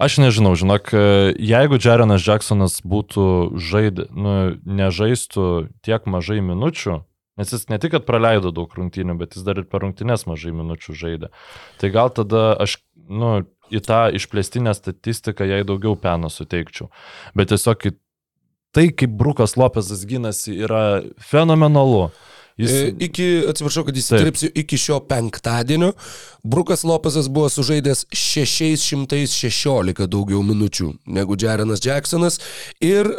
Aš nežinau, žinok, e, jeigu Jarenas Jacksonas būtų žaidė, nu, nežaistų tiek mažai minučių, nes jis ne tik, kad praleido daug rungtynių, bet jis dar ir per rungtynės mažai minučių žaidė. Tai gal tada aš, nu, į tą išplėstinę statistiką jai daugiau peno suteikčiau. Bet tiesiog tai, kaip Brukas Lopezas gynasi, yra fenomenalu. Jis, E, Iki, atsiprašau, kad įsiterpsiu, iki šio penktadienio Brukas Lopezas buvo sužaidęs 616 daugiau minučių negu Jarenas Jacksonas ir e,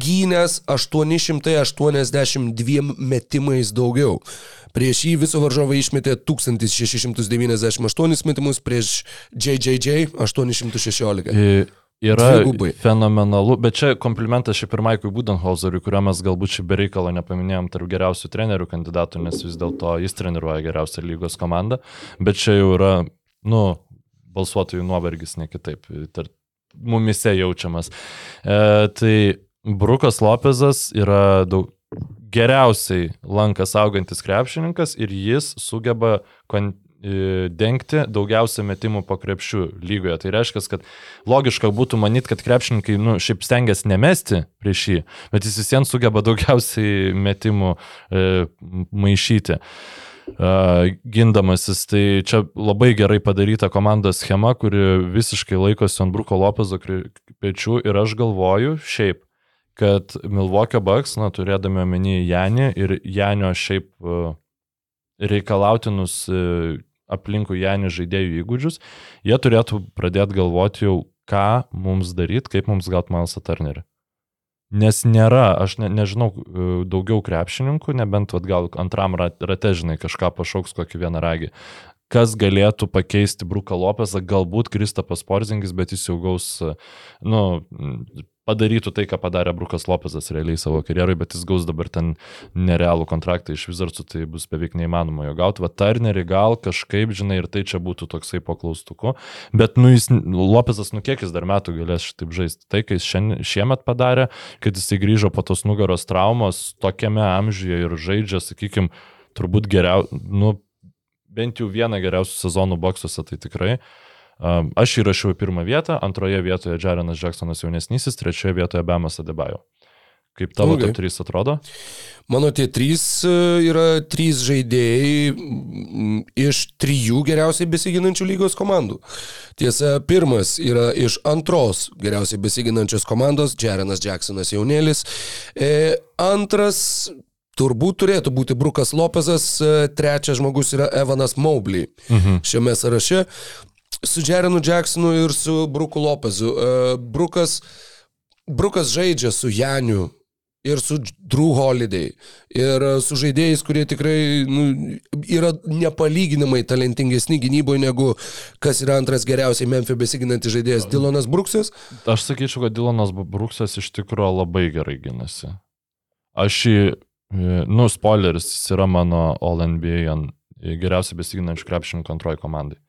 gynęs 882 metimais daugiau. Prieš jį viso varžovai išmetė 1698 metimus, prieš JJJ 816. i- yra Dvigubai. fenomenalu, bet čia komplimentas šiaip ir Maikui Budenholzeriui, kurio mes galbūt šį bereikalą nepaminėjom tarp geriausių trenerių kandidatų, nes vis dėlto jis treniruoja geriausią lygos komandą, bet čia jau yra, nu, balsuotojų nuovargis, ne kitaip, tarp mumise jaučiamas. E, tai Brukas Lopezas yra daug, geriausiai lankas augantis krepšininkas ir jis sugeba kon, dengti daugiausia metimų po krepšių lygoje. Tai reiškia, kad logiška būtų manyti, kad krepšininkai, nu, šiaip stengiasi nemesti prieš jį, bet jis vis vien sugeba daugiausiai metimų e, maišyti. Uh, gindamasis, tai čia labai gerai padaryta komandos schema, kuri visiškai laikosi ant Bruko Lopezo pečių ir aš galvoju šiaip, kad Milwaukee Bucks, na, turėdami omeny Janį ir Janio šiaip uh, reikalautinus uh, aplinkų Janį žaidėjų įgūdžius, jie turėtų pradėti galvoti jau, ką mums daryti, kaip mums gauti Malsą Turnerį. Nes nėra, aš ne, nežinau, e, daugiau krepšininkų, nebent vat, gal antram rat- rate, žinai, kažką pašauks kokį vieną ragį. Kas galėtų pakeisti Bruką Lopesą, galbūt Kristapas Porzingis, bet jis jau gaus, e, nu, padarytų tai, ką padarė Brukas Lopesas realiai savo karjerai, bet jis gaus dabar ten nerealų kontraktą iš Vizardsų, tai bus beveik neįmanoma jo gauti. Va, Turnerį gal kažkaip, žinai, ir tai čia būtų toksai po klaustuku. Bet, nu, jis, Lopesas, nu, kiek jis dar metų galės šitaip žaisti. Tai, kai jis šiandien, šiemet padarė, kad jisai grįžo po tos nugaros traumos tokiame amžiuje ir žaidžia, sakykime, turbūt geriau, nu, bent jau vieną geriausių sezonų boksuose, tai tikrai. Um, aš įrašiau į pirmą vietą, antroje vietoje Jarenas Jacksonas jaunesnysis, trečioje vietoje Bemas Adebayo. Kaip tavo Okay. top 3 atrodo? Mano tie trys e, yra trys žaidėjai iš trijų geriausiai besiginančių lygos komandų. Tiesa, pirmas yra iš antros geriausiai besiginančios komandos, Jarenas Jacksonas jaunėlis. E, antras turbūt turėtų būti Brukas Lopezas, e, trečias žmogus yra Evanas Mobley Mhm. šiame sąraše. Su Jarenu Jacksonu ir su Bruku Lopezu. E, Brukas, Brukas žaidžia su Janiu ir su Drew Holiday. Ir e, su žaidėjais, kurie tikrai nu, yra nepalyginamai talentingesni gynyboje negu kas yra antras geriausiai Memphis besiginantis žaidėjas Dylanas Bruksas. Aš sakyčiau, kad Dylanas Bruksas iš tikrųjų labai gerai gynasi. Aš jį, e, nu, spoileris, jis yra mano All NBA geriausiai besiginančių krepšininkų antroji komandai.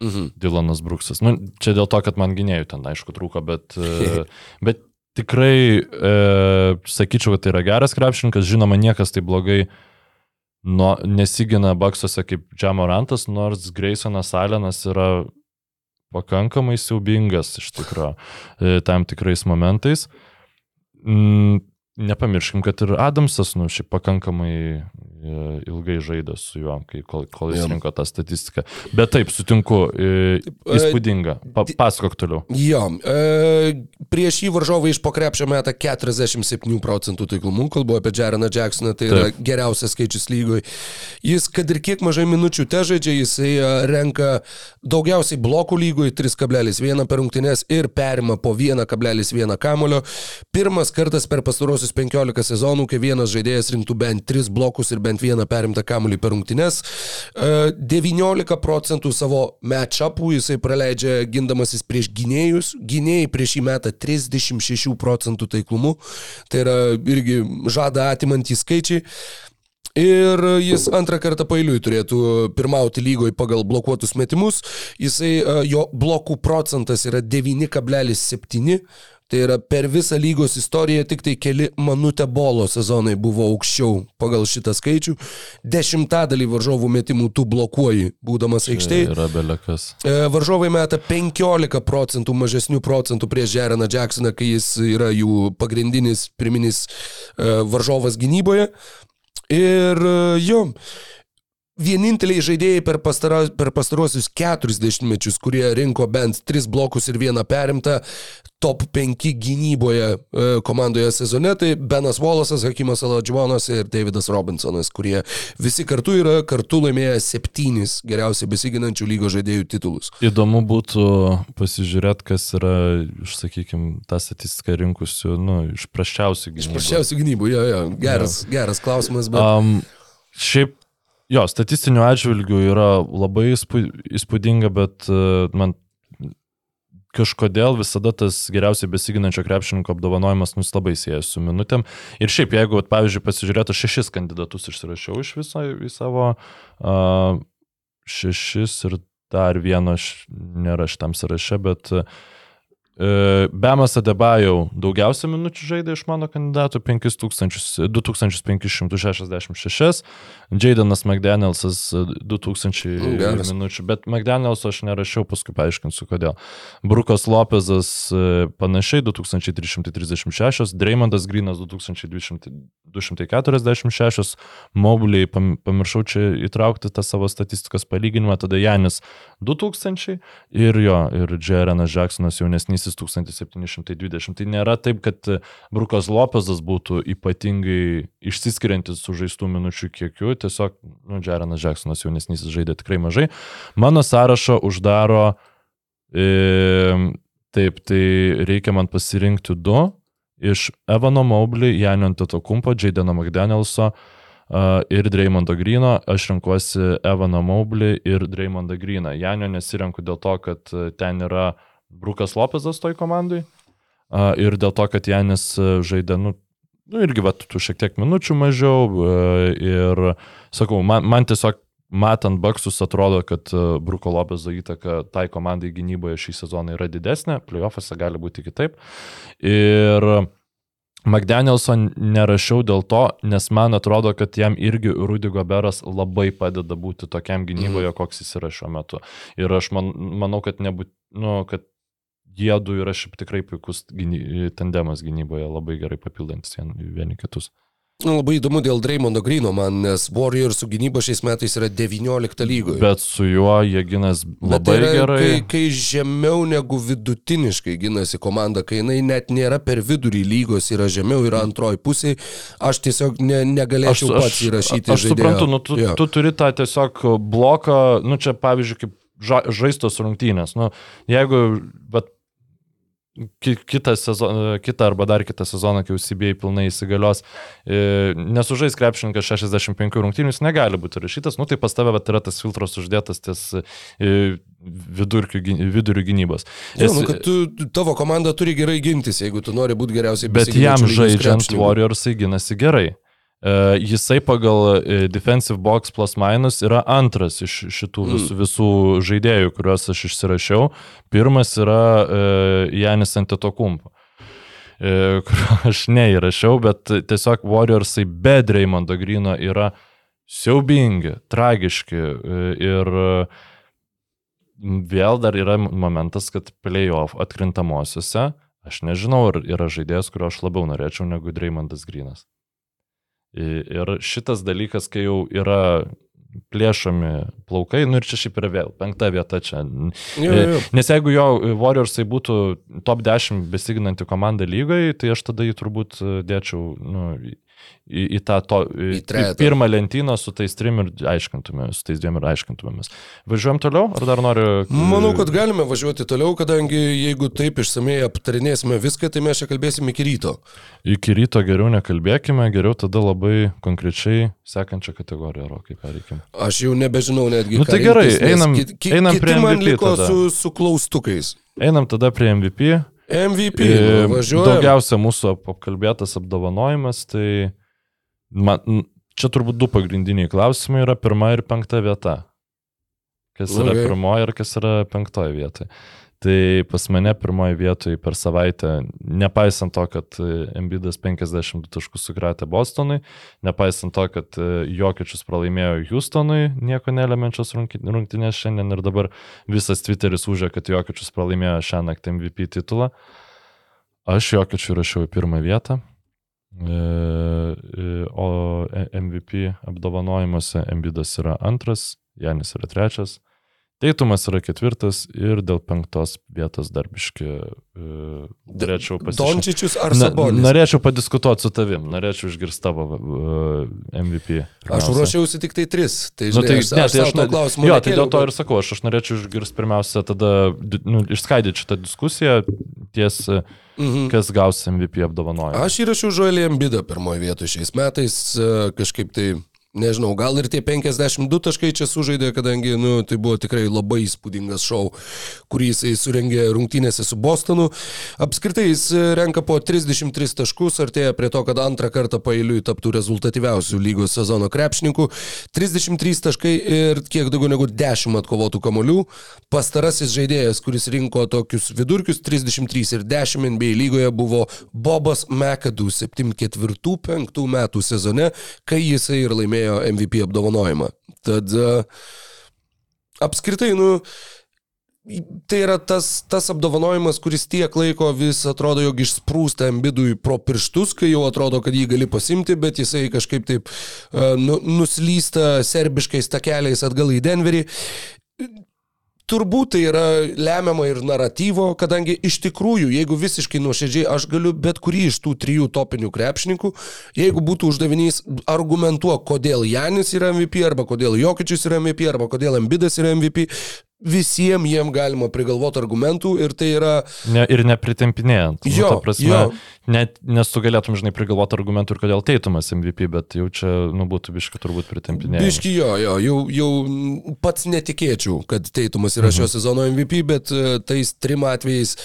Mhm. Dylanas Bruksas. Nu, čia dėl to, kad man gynėjų ten, aišku, trūko, bet, (laughs) e, bet tikrai e, sakyčiau, kad tai yra geras krepšininkas, žinoma, niekas tai blogai nu, nesigina baksuose kaip Džamorantas, nors Graysonas Alenas yra pakankamai siaubingas iš tikrųjų e, tam tikrais momentais. Mm, nepamirškim, kad ir Adamsas, nu, šiaip pakankamai e, ilgai žaidė su juo, kai, kol, kol jis rinko tą statistiką. Bet taip, sutinku, e, e, įspūdinga. Pa, pasakok toliau. Jo, prieš jį varžovai iš pokrepšio metą 47 procentų taiklumu, kalbu apie Jareną Jacksoną, tai yra Taip. geriausias skaičius lygoj. Jis, kad ir kiek mažai minučių te žaidžia, jisai renka daugiausiai blokų lygoj 3,1 per rungtynes ir perima po 1,1 kamulio. Pirmas kartas per pastarosius 15 sezonų, kai vienas žaidėjas rinktų bent 3 blokus ir bent vieną perimtą kamulį per rungtynes. E, 19 procentų savo matchupų jisai praleidžia gindamasis prieš gynėjus. Gynėjai prieš jį metą 36 procentų taiklumu. Tai yra irgi žada atimantys skaičiai. Ir jis antrą kartą pailiui turėtų pirmauti lygoj pagal blokuotus metimus. Jisai, e, jo blokų procentas yra 9,7. Tai yra per visą lygos istoriją tik tai keli manutė bolo sezonai buvo aukščiau pagal šitą skaičių. Dešimtadalį varžovų metimų tu blokuoji, būdamas aikštėje. Yra belekas. E, Varžovai meta 15 procentų mažesnių procentų prieš Jereną Jacksoną, kai jis yra jų pagrindinis, pirminis e, varžovas gynyboje. Ir e, jo, vieninteliai žaidėjai per, pastara, per pastarosius keturis dešimtmečius, kurie rinko bent tris blokus ir vieną perimtą top 5 gynyboje e, komandoje sezone, tai Benas Wallace'as, Hakimas Aladžvonas ir Davidas Robinsonas, kurie visi kartu yra kartu laimėję septynis geriausiai besiginančių lygos žaidėjų titulus. Įdomu būtų pasižiūrėti, kas yra, iš, sakykime, tą statistiką rinkusių, nu, iš praščiausių Iš gynybų. prašiausių gynybų, jo, jo, geras, geras klausimas, bet... Um, šiaip, jo, statistinių atžvilgių yra labai įspū- įspūdinga, bet uh, man kažkodėl visada tas geriausiai besiginančio krepšininko apdovanojimas nus labai siejas su minutėm. Ir šiaip, jeigu, pavyzdžiui, pasižiūrėtų šešis kandidatus išsirašiau iš viso į savo uh, šešis ir dar vieno nėra šitam sąraše, bet uh, Bemas Adebajau daugiausia minučių žaidė iš mano kandidatų 5000 2566, Jadanas McDanielsas e, 2000 Nu, geras. minučių, bet McDanielso aš nerašiau, paskui paaiškinsiu kodėl. Brukas Lopezas e, panašiai 2336, Dreymondas Grinas 2200 246, Mobliai, pam- pamiršau čia įtraukti tą savo statistikos palyginimą, tada Janis 2000 ir jo, ir Jerenas Jacksonas jaunesnysis 1720. Tai nėra taip, kad e, Brukas Lopezas būtų ypatingai išsiskiriantis su žaistų minučių kiekiu, tiesiog, nu, Jerenas Jacksonas jaunesnysis žaidė tikrai mažai. Mano sąrašą uždaro, e, taip, tai reikia man pasirinkti du iš Evano Mobley, Janio Antetokumpo, Jadeno McDanielso uh, ir Dreymondo Grino. Aš renkuosi Evaną Mobley ir Dreymondą Griną. Janio nesirenku dėl to, kad uh, ten yra Brukas Lopezas toj komandai ir dėl to, kad Janis uh, žaidė, nu, nu irgi, va, tu šiek tiek minučių mažiau uh, ir, sakau, man, man tiesiog matant baksus atrodo, kad uh, Bruko Lopezo įtaka tai komandai gynyboje šį sezoną yra didesnė, playoffuose gali būti kitaip. Ir McDanielso nerašiau dėl to, nes man atrodo, kad jam irgi Rudy Goberas labai padeda būti tokiam gynyboje, koks jis yra šiuo metu. Ir aš man, manau, kad, nebūt, nu, kad jie du yra šiaip tikrai puikus gyny, tandemas gynyboje, labai gerai papildantis vien- vieni kitus. Nu, labai įdomu dėl Dreymondo Grino man, nes Warriors gynyba šiais metais yra 19 lygoje. Bet su juo jie ginas labai tai yra, gerai. Kai, kai žemiau negu vidutiniškai ginasi komanda, kai jinai net nėra per vidurį lygos, yra žemiau, yra antroji pusė, aš tiesiog ne, negalėčiau pats įrašyti aš suprantu, nu, tu, Jo. tu turi tą tiesiog bloką, nu čia pavyzdžiui, kaip ža, žaistos rungtynės. Nu, jeigu, bet kitą, sezoną, kitą arba dar kitą sezoną, kai UCBA pilnai įsigalios, e, nesužais krepšininkas 65 rungtynių, jis negali būti rašytas, nu tai pas tave vat, yra tas filtras uždėtas ties e, vidurkių, vidurių gynybos. Jis- nu, kad tu, tavo komanda turi gerai gintis, jeigu tu nori būti geriausiai Bet jam žaidžiant krepšininku. Warriorsai ginasi gerai. Uh, jisai pagal uh, Defensive Box plus minus yra antras iš šitų Mm. visų, visų žaidėjų, kuriuos aš išsirašiau. Pirmas yra uh, Janis Antetokumpo. e, (laughs) kurio aš neįrašiau, bet tiesiog Warriorsai be Dreymondo Grino yra siaubingi, tragiški e, ir e, vėl dar yra momentas, kad playoff atkrintamosiose, aš nežinau, ar yra žaidėjas, kurio aš labiau norėčiau negu Dreymondas Grinas. Ir šitas dalykas, kai jau yra plėšomi plaukai, nu ir čia šiaip yra vėl penkta vieta čia. Jo, jo. Nes jeigu jo Warriorsai būtų top 10 besiginanti komanda lygai, tai aš tada jį turbūt dėčiau nu, į, į tą to, į, Į pirmą lentyną su tais trim ir aiškintumėmės, su tais dviem ir aiškintumėmės. Važiuojam toliau, ar dar noriu... Manau, kad galime važiuoti toliau, kadangi jeigu taip išsamei aptarinėsime viską, tai mes čia kalbėsime iki ryto. Iki ryto geriau nekalbėkime, geriau tada labai konkrečiai sekančią kategoriją, rokai, pereikim. Aš jau nebežinau netgi. Nu ką tai gerai, rinktis, einam- ki- ki- einam prie man MVP liko tada. su, su klaustukais. Einam tada prie MVP. MVP, nu, važiuojam. Daugiausia mūsų ap- apkalbėtas apdovanojimas, tai man, čia turbūt du pagrindiniai klausimai yra pirma ir penkta vieta. Kas yra Okay. pirmoji ir kas yra penktoji vietoje. Tai pas mane pirmoji vietoje per savaitę, nepaisant to, kad Embidas 52 taškus sukratė Bostonui, nepaisant to, kad e, Jokiečius pralaimėjo Houstonui, nieko nelemenčios rungtynės šiandien ir dabar visas Twitteris užė, kad Jokiečius pralaimėjo šią naktį MVP titulą. Aš Jokiečių rašiau į pirmą vietą. E, e, O MVP apdovanojimuose Embidas yra antras, Janis yra trečias, Teitumas yra ketvirtas ir dėl penktos vietos darbiški norėčiau pasižiūrėti. Dončičius ar Na, Sabonis? norėčiau padiskutuoti su tavim, norėčiau išgirsti tavo uh, MVP. Aš pirmiausia. ruošiausi tik tai tris. Tai, Nu, žinai, tai, aš, ne, aš tai aš to ne- klausimą Jo, tai dėl to nekėliau, ir sakau, aš, aš norėčiau išgirsti pirmiausia tada, nu, išskaidyti šitą diskusiją ties, Mhm. kas gaus MVP apdovanojimą. Aš įrašiau Žuelį Ambidą pirmoje vietoje šiais metais, e, kažkaip tai, nežinau, gal ir tie 52 taškai čia sužaidė, kadangi, nu, tai buvo tikrai labai įspūdingas šou, kurį jisai surengė rungtynėse su Bostonu. Apskritai jis e, renka po 33 taškus, artėja prie to, kad antrą kartą pailiui taptų rezultatyviausių lygos sezono krepšininkų. 33 taškai ir kiek daugiau negu 10 atkovotų kamolių. Pastarasis žaidėjas, kuris rinko tokius vidurkius 33 ir 10 NBA lygoje buvo Bobas McAdoo 74-5 metų sezone, kai jisai ir laimėjo MVP apdovanojimą. Tad uh, apskritai, nu, Tai yra tas, tas apdovanojimas, kuris tiek laiko vis atrodo, jog išsprūsta ambidui pro pirštus, kai jau atrodo, kad jį gali pasimti, bet jisai kažkaip taip uh, nu, nuslysta serbiškais takeliais atgal į Denverį. Turbūt tai yra lemiama ir naratyvo, kadangi iš tikrųjų, jeigu visiškai nuoširdžiai, aš galiu bet kurį iš tų trijų topinių krepšininkų, jeigu būtų uždavinys argumentuok, kodėl Janis yra MVP, arba kodėl Jokičius yra MVP, arba kodėl Embidas yra MVP, visiems jiem galima prigalvoti argumentų ir tai yra... Ne, ir nepritempinėjant. Jo, nu, prasme, jo. net, nes tu galėtum, žinai, prigalvoti argumentų ir kodėl teitumas MVP, bet jau čia, nu, būtų biški turbūt pritempinėjimas. Biški jo, jo, jau, jau pats netikėčiau, kad Teitumas yra šio sezono MVP, bet e, tais trim atvejais,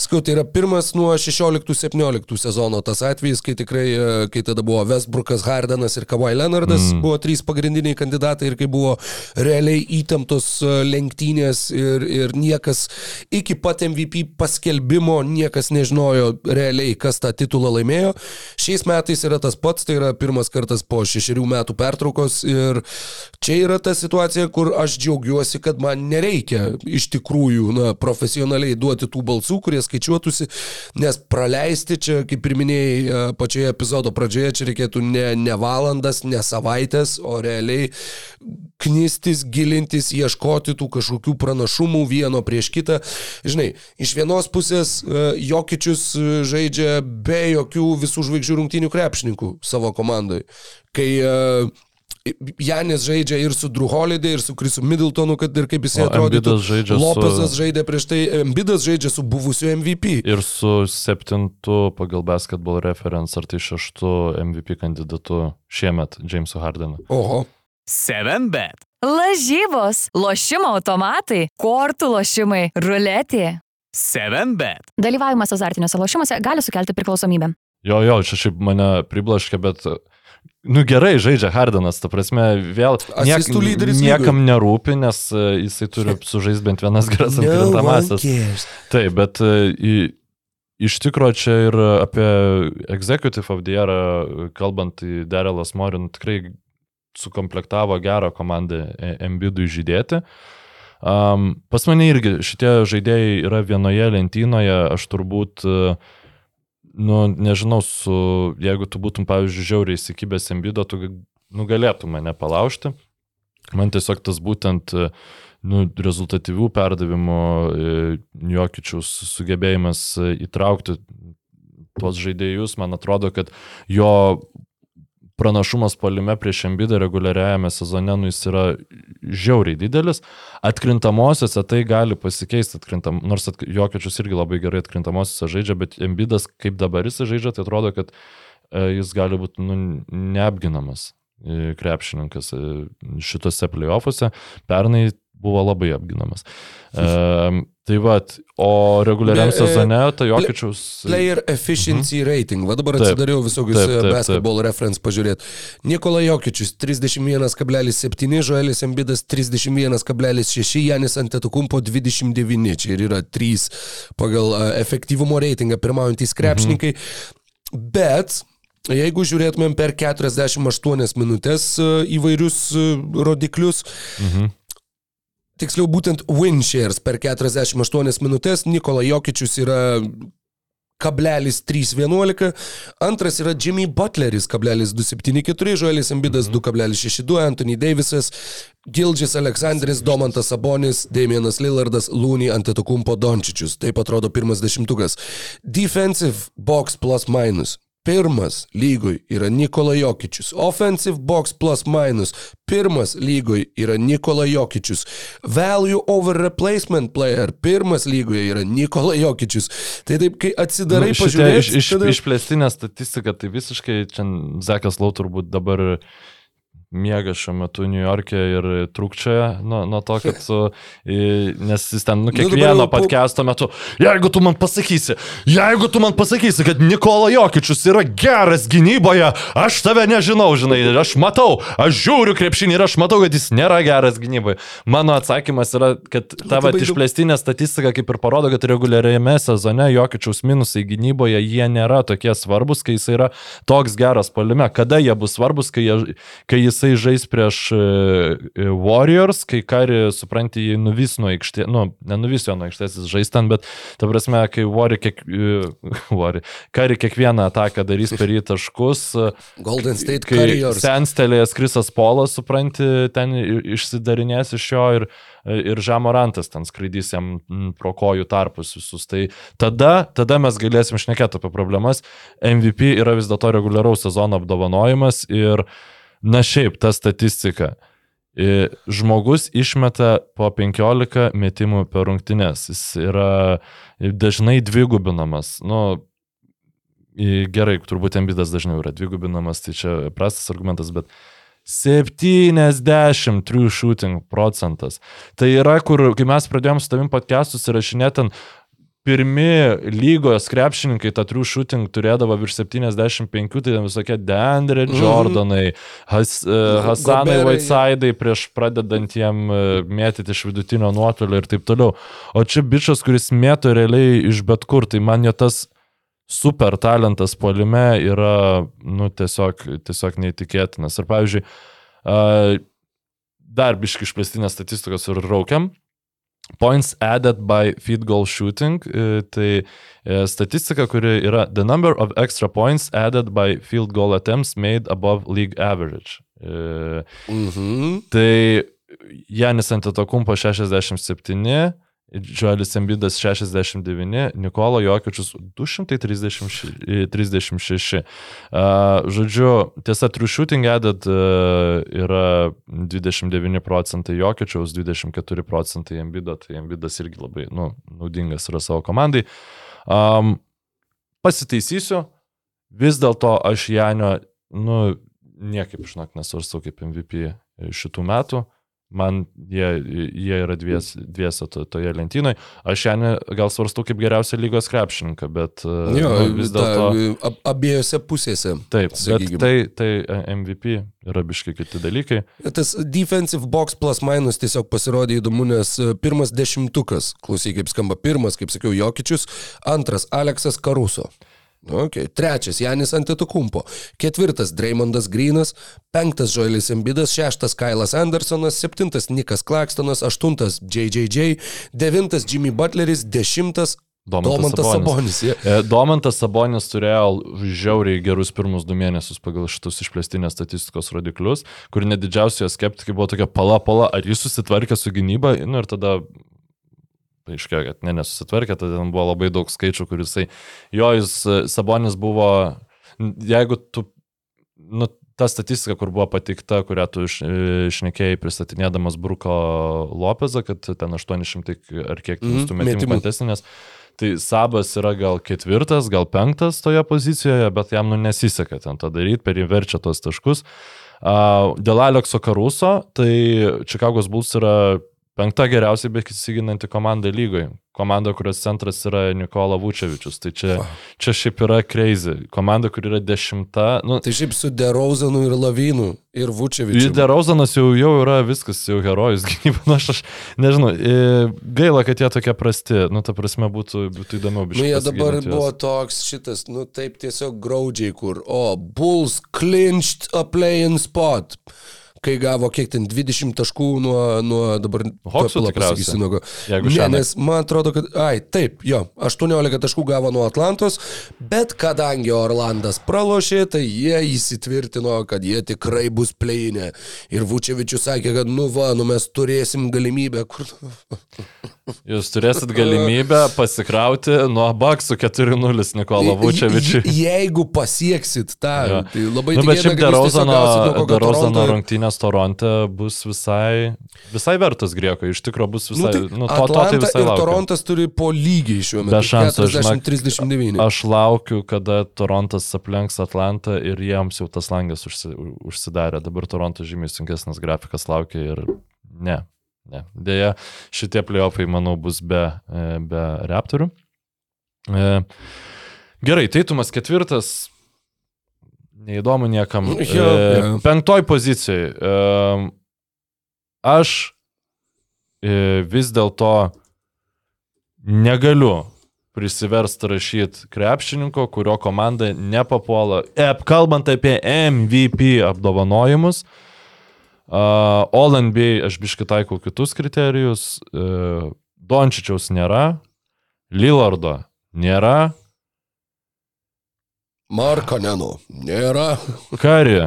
skau, tai yra pirmas nuo 16-17 sezono tas atvejis, kai tikrai, e, kai tada buvo Westbrookas, Hardenas ir Kawhi Leonardas, mm. buvo trys pagrindiniai kandidatai ir kai buvo realiai įtemptos e, lenktynės ir, ir niekas iki pat MVP paskelbimo niekas nežinojo realiai, kas tą titulą laimėjo. Šiais metais yra tas pats, tai yra pirmas kartas po šešerių metų pertraukos ir čia yra ta situacija, kur aš džiaugiuosi, kad man nereikia iš tikrųjų na, profesionaliai duoti tų balsų, kurie skaičiuotųsi, nes praleisti čia, kaip ir minėjai e, pačioje epizodo pradžioje, čia reikėtų ne, ne valandas, ne savaitės, o realiai knistis, gilintis, ieškoti tų kažkokių pranašumų vieno prieš kitą. Žinai, iš vienos pusės e, Jokičius e, žaidžia be jokių visų žvaigždžių rungtynių krepšininkų savo komandai. Kai e, Janis žaidžia ir su Drew Holiday, ir su Chrisu Middletonu, kad ir kaip jisai atrodytų. Žaidžia su- Lopezas žaidė prieš tai, Embidas žaidžia su buvusiu MVP. Ir su septintu pagal basketball reference ar tai šeštu MVP kandidatu šiemet, Jamesu Hardenu. Oho. 7bet. Lažybos, lošimo automatai, kortų lošimai, ruletė. 7bet. Dalyvavimas azartiniuose lošimuose gali sukelti priklausomybę. Jo, jo, čia šiaip mane priblaškė, bet, nu gerai žaidžia Hardenas, ta prasme, vėl lyderis niekam nerūpi, nes e, jisai turi (laughs) sužaisti bent vienas geras atkrintamasias. Taip, bet e, į- iš tikrųjų čia ir apie Executive of the Year, kalbant, tai Darylas Morin tikrai sukomplektavo gerą komandą Embidui žydėti. Um, pas mane irgi šitie žaidėjai yra vienoje lentynoje, aš turbūt, nu, nežinau, su, jeigu tu būtum, pavyzdžiui, žiauriai įsikibęs Embido, tu nugalėtum mane palaužti. Man tiesiog tas būtent nu, rezultatyvių perdavimų Jokičiaus sugebėjimas įtraukti tuos žaidėjus, man atrodo, kad jo pranašumas palime prieš Embidą reguliariajame sezone nu, jis yra žiauriai didelis. Atkrintamosiose tai gali pasikeisti, atkrintam, nors at, Jokiečius irgi labai gerai atkrintamosiose žaidžia, bet Embidas kaip dabar jis žaidžia, tai atrodo, kad e, jis gali būti nu, neapginamas e, krepšininkas e, šitose playoffuose. Pernai buvo labai apginamas. E, tai va, o reguliariam sezone, tai Jokičiaus. Player efficiency mhm. rating. Va dabar atsidariau visokius taip, basketball reference pažiūrėti. Nikola Jokičius 31,7, Joelis Embidas 31,6, Janis Antetokumpo 29. Čia ir yra 3 pagal efektyvumo reitingą pirmaujantys krepšininkai. Mhm. Bet Jeigu žiūrėtumėm per 48 minutės įvairius rodiklius, mhm tiksliau būtent win shares per 48 minutės, Nikola Jokičius yra kablelis 3.11, antras yra Jimmy Butleris, kablelis 2.74, Joelis Embidas 2.62, Anthony Davisas, Gildžis Aleksandris, Domantas Sabonis, Damienas Lillardas, Lūny Antetokumpo Dončičius. Taip atrodo pirmas dešimtukas. Defensive box plus minus. Pirmas lygoj yra Nikola Jokičius. Offensive box plus minus. Pirmas lygoj yra Nikola Jokičius. Value over replacement player. Pirmas lygoje yra Nikola Jokičius. Tai taip, kai atsidarai nu, pažiūrėti. Iš, iš, tada... Išplėstinė statistika, tai visiškai čia Zekas Lau turbūt dabar miega šiuo metu New York'e ir trūkčioja nuo, nuo to, kad su, nes jis ten, nu, kiekvieno nu, podcast'o metu, jeigu tu man pasakysi, jeigu tu man pasakysi, kad Nikola Jokičius yra geras gynyboje, aš tave nežinau, žinai, aš matau, aš žiūriu krepšinį ir aš matau, kad jis nėra geras gynyboje. Mano atsakymas yra, kad tavo išplėstinė statistika kaip ir parodo, kad reguliariame sezone Jokičiaus minusai gynyboje jie nėra tokie svarbus, kai jis yra toks geras palime. Kada jie bus svarbus, kai, jie, kai jis jisai žais prieš e, e, Warriors, kai Kari, supranti, jį nuvis nuo aikštės, nu, nenuvis jo nuo aikštės, jis žais ten, bet, ta prasme, kai Warrior, kiek, (laughs) Warrior, Kari kiekvieną ataką darys per jį taškus. Golden State Warriors. Senstelėjęs Krisas Polas, supranti, ten išsidarinės iš jo ir ir Žamorantas ten skraidys jam pro kojų tarpus visus. Tai tada, tada mes galėsim šnekėti apie problemas. MVP yra vis dėlto reguliaraus sezono apdovanojimas ir uh, Na šiaip, ta statistika. Žmogus išmeta po 15 metimų per rungtynes. Jis yra dažnai dvigubinamas. Nu, gerai, turbūt Embidas dažniau yra dvigubinamas, tai čia prastas argumentas, bet 70 true shooting procentas. Tai yra, kur, kai mes pradėjom su tavim podcastus įrašinėti, pirmi lygos krepšininkai tą true shooting turėdavo virš 75, tai visokie Deandre mhm. Jordanai, Has, uh, Hasanai Whiteside'ai prieš pradedant jiem uh, mėtyti iš vidutinio nuotolio ir taip toliau. O čia bičias, kuris mėto realiai iš bet kur, tai man jo tas super talentas polime yra, nu, tiesiog, tiesiog neįtikėtinas. Ir pavyzdžiui, uh, dar biški išplėstinės statistikos ir raukiam. Points added by feed goal shooting, e, tai e, statistika, kuri yra the number of extra points added by field goal attempts made above league average. Mhm. Tai Janis Antetokumpo 67, Džoelis Embidas 69, Nikolo Jokičius 236. Žodžiu, tiesa, true shooting added yra 29 procentai Jokičiaus, 24 procentai Embido, tai Embidas irgi labai nu, naudingas yra savo komandai. Um, pasitaisysiu, vis dėlto aš Janio, nu, niekaip, žinok, nesvarstau kaip MVP šitų metų. Man jie, jie yra dvies, dviese to, toje lentynoje. Aš šiandien gal svarstau kaip geriausią lygos krepšininką, bet e, Jo, nu, vis dėlto... ab, abiejose pusėse. Taip, sakykim. bet tai, tai e, MVP yra biškai kiti dalykai. Tas defensive box plus minus tiesiog pasirodė įdomu, nes e, pirmas dešimtukas, klausyk kaip skamba, pirmas, kaip sakiau, Jokičius, antras Aleksas Karuso. Okay. Trečias Janis Antetokumpo, ketvirtas Dreymondas Grinas, penktas Joelis Embidas, šeštas Kailas Andersonas, septintas Nikas Klakstonas, aštuntas JJJ, devintas Jimmy Butleris, dešimtas Domantas Domantas Sabonis. Sabonis. E, Domantas Sabonis turėjo žiauriai gerus pirmus du mėnesius pagal šitus išplėstinės statistikos rodiklius, kur net didžiausi jo skeptikai buvo tokia pala pala, ar jis susitvarkė su gynyba, nu ir tada paaiškėjo, kad ne, nesusitvarkė, tada ten buvo labai daug skaičių, kur jisai, jo, jis e, Sabonis buvo, jeigu tu, nu, ta statistika, kur buvo pateikta, kurią tu iš- e, išnekėjai pristatinėdamas Bruko Lopezą, kad ten 800 ar kiek mm, metimų metimų. kontestinės. Tai Sabas yra gal ketvirtas, gal penktas toje pozicijoje, bet jam nu nesiseka ten tą daryti, per jį verčia tos taškus. A, Dėl Alekso Karuso, tai Čikagos Bulls yra penkta geriausiai besiginanti komanda lygoje. Komanda, kurios centras yra Nikola Vučevičius. Tai čia, čia šiaip yra crazy. Komanda, kur yra dešimta. Nu, Tai šiaip su Derozanu ir Lavinu ir Vučevičiu. Derauzanas jau, jau yra viskas, jau herojus (laughs) gynyba. Na, aš, aš nežinau, gaila, kad jie tokie prasti. Nu, ta prasme, būtų, būtų įdomiau Nu, biškai. jie dabar juos. buvo toks šitas, nu taip tiesiog graudžiai, kur, o, Bulls clinched a play-in spot. Kai gavo kiek ten 20 taškų nuo, nuo dabar... Pala tikriausiai. nuo Ne, šiąnakt. nes man atrodo, kad, ai, taip, jo, 18 taškų gavo nuo Atlantos, bet kadangi Orlandas pralošė, tai jie įsitvirtino, kad jie tikrai bus pleinė. Ir Vučevičius sakė, kad, nu va, nu mes turėsim galimybę, kur... (laughs) Jūs turėsit galimybę pasikrauti nuo Baksų 4-0 Nikola Vučevičiui. Je- Jeigu pasieksit tą, Jo. tai labai Nu, bet šiaip Derozano, Derozano Toronto- rungtynės Toronte bus visai, visai vertas grieko, iš tikrųjų bus Nu, visai, tai nu, to, to tai visai laukiu. Torontas turi po lygiai šiuo metu. Be šansų, žinok, 40-39. Aš laukiu, kada Torontas aplenks Atlantą ir jiems jau tas langas užsi, užsidarė. Dabar Toronto žymiai sunkesnis grafikas laukia ir ne. ne. Deja, šitie playoffai, manau, bus be, e, be raptorių. E, Gerai, Teitumas ketvirtas. Neįdomu niekam. Jo, E. Penktoj pozicijai. E, Aš e, vis dėlto negaliu prisiversti rašyti krepšininko, kurio komanda nepapuola. E, kalbant apie MVP apdovanojimus, uh, All NBA aš biškai taikau kitus kriterijus. Uh, Dončičiaus nėra, Lillardo nėra, Markaneno nėra. Kari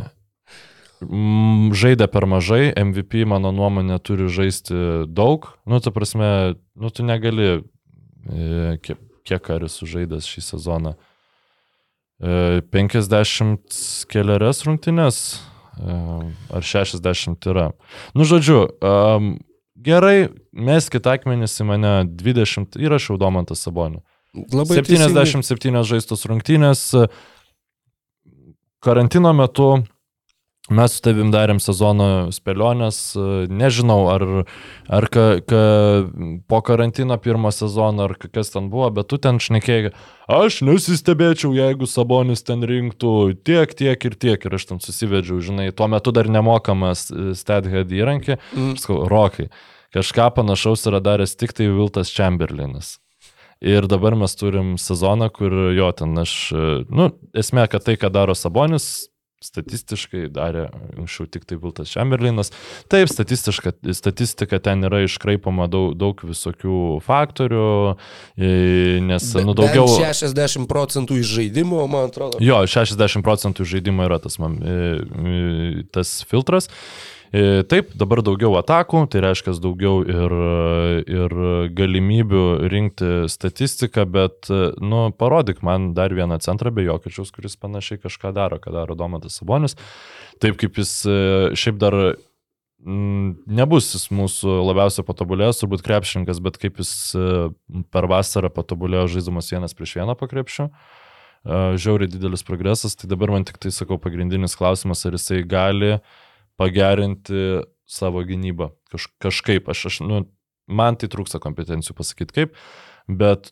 mm, žaidė per mažai, MVP mano nuomonė turi žaisti daug. Nu, ta prasme, nu, tu negali, e, kiek, kiek Karis sužaidęs šį sezoną. E, 50 keliarias rungtynės, e, ar 60 yra. Nu, žodžiu, um, gerai, meskit akmenis į mane 20, įrašiau Domantas Sabonį. Labai teisingai. 77 žaistos rungtynės. Karantino metu mes su tavim darėm sezono spėlionės. Nežinau, ar, ar ka, ka, po karantino pirmo sezono, ar kas ten buvo, bet tu ten šnekėjai, aš nesistebėčiau, jeigu Sabonis ten rinktų tiek, tiek ir tiek. Ir aš ten susivedžiau, žinai, tuo metu dar nemokamas StatHead įrankį. Mm. Sakau, Rokai, kažką panašaus yra daręs tik tai Viltas Chamberlainas. Ir dabar mes turim sezoną, kur jo ten aš, nu, esmė, kad tai, ką daro Sabonis, statistiškai darė anksčiau tik tai Viltas Chamberlainas. Taip, statistiška, statistika ten yra iškraipama daug, daug visokių faktorių, e, nes, Be- nu, daugiau... bent 60 procentų iš žaidimo, man atrodo. Jo, 60 procentų žaidimo yra tas, man, e, e, tas filtras. E, Taip, dabar daugiau atakų, tai reiškia daugiau ir, ir galimybių rinkti statistiką, bet, e, nu, parodyk man dar vieną centrą be jokiečiaus, kuris panašiai kažką daro, ką daro Domantas Sabonis. Taip kaip jis e, šiaip dar mm, nebus jis mūsų labiausiai patobulėjęs, turbūt krepšininkas, bet kaip jis e, per vasarą patobulėjo žaiddamas vienas prieš vieną po krepšiu. E, Žiauriai didelis progresas, tai dabar man tik tai sakau pagrindinis klausimas, ar jisai gali pagerinti savo gynybą. Kaž, kažkaip, aš, aš, nu, man tai trūksta kompetencijų pasakyti kaip, bet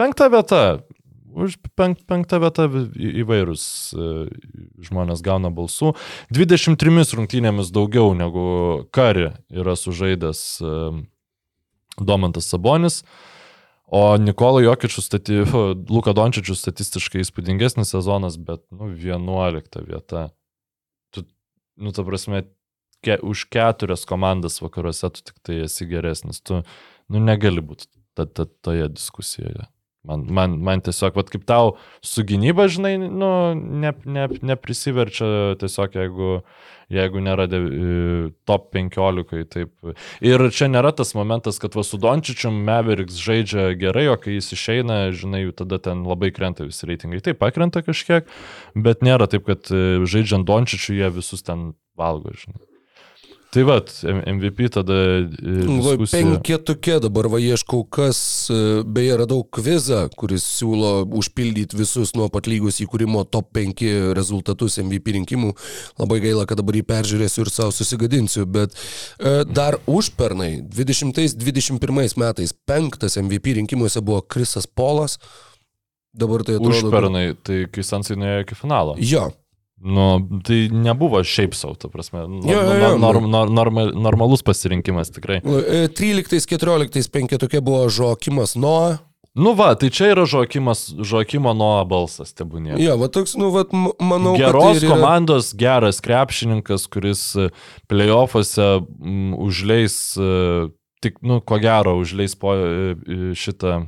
penkta vieta, už penk, penktą vietą įvairūs e, žmonės gauna balsų. 23 rungtynėmis daugiau negu Kari yra sužaidęs e, Domantas Sabonis. O Nikolai Jokičius, stati, (laughs) Luka Dončičius statistiškai įspūdingesnis sezonas, bet, nu, 11 vieta. Nu, ta prasme, ke, už keturias komandas vakaruose tu tik tai esi geresnis. Tu, nu, negali būti ta, ta, toje diskusijoje. Man, man, man tiesiog, vat, kaip tau su gynyba, žinai, nu, ne, ne, neprisiverčia tiesiog, jeigu, jeigu nėra de, e, top 15. Taip. Ir čia nėra tas momentas, kad va su Dončičium Meveriks žaidžia gerai, o kai jis išeina, žinai, tada ten labai krenta visi reitingai. Taip, pakrenta kažkiek, bet nėra taip, kad e, žaidžiant Dončičiu jie visus ten valgo, žinai. Tai vad, MVP tada e, diskusija. Penketukė dabar va ieškau, kas, e, beje, radau kvizą, kuris siūlo užpildyti visus nuo pat lygos įkūrimo top 5 rezultatus MVP rinkimų. Labai gaila, kad dabar jį peržiūrėsiu ir savo susigadinsiu, bet e, dar užpernai, 20-21 metais, penktas MVP rinkimuose buvo Krisas Polas. Dabar tai atrodo. kad- Užpernai, tai kai Sansai nuėjo iki finalo. Jo, Nu, tai nebuvo šiaip savo, ta prasme. Jo, jo, jo, nor, nor, normal, normalus pasirinkimas tikrai. E, 13-14 penketukė buvo Žokimas Noa. Nu va, tai čia yra Žokimas, Žokimo Noa balsas, tebūnė. Jo, va toks, nu, va, manau, Geros tai yra- komandos, geras krepšininkas, kuris e, playoffuose užleis, e, tik, nu, ko gero, užleis po e, šitą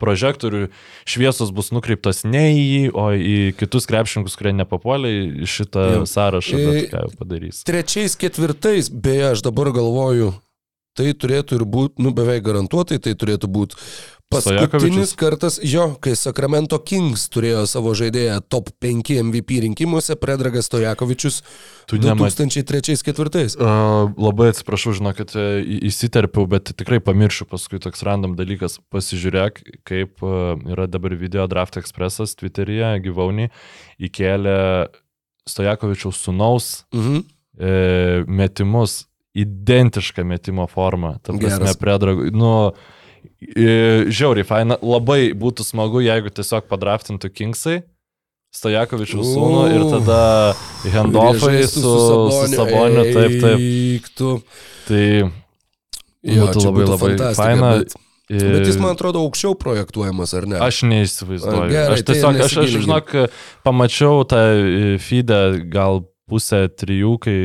prožektorių, šviesos bus nukreiptos ne į jį, o į kitus krepšininkus, kurie nepapuolė į šitą Jo. sąrašą, E, bet ką jau padarys. trečiais, ketvirtais, beje, aš dabar galvoju, tai turėtų ir būti, nu beveik garantuotai, tai turėtų būti paskutinis kartas, jo, kai Sacramento Kings turėjo savo žaidėją top 5 MVP rinkimuose, Predragas Stojakovičius Tu nemat- 2003-2004. Uh, labai atsiprašau, žinokit, e, įsiterpiau, bet tikrai pamiršiu paskui toks random dalykas. Pasižiūrėk, kaip uh, yra dabar video Draft Expressas Twitter'yje, gyvaunį, įkėlė Stojakovičiaus sunaus Mhm. e, metimus, identišką metimo formą. Ta prasme, Geras. predrag... Nu, e, žiauriai faina. Labai būtų smagu, jeigu tiesiog padraftintų Kingsai. Stojakovičiaus sūnų ir tada handoffai Kurie su, su Saboniu, taip, taip. Eiktų. Tai Jo, būtų labai būtų labai faina. Bet, bet jis, man atrodo, aukščiau projektuojamas, ar ne? Aš neįsivaizduoju. Gerai, aš tai tiesiog, aš, aš nesigilinkim. žinok, pamačiau tą e, feedą gal pusę trijų, kai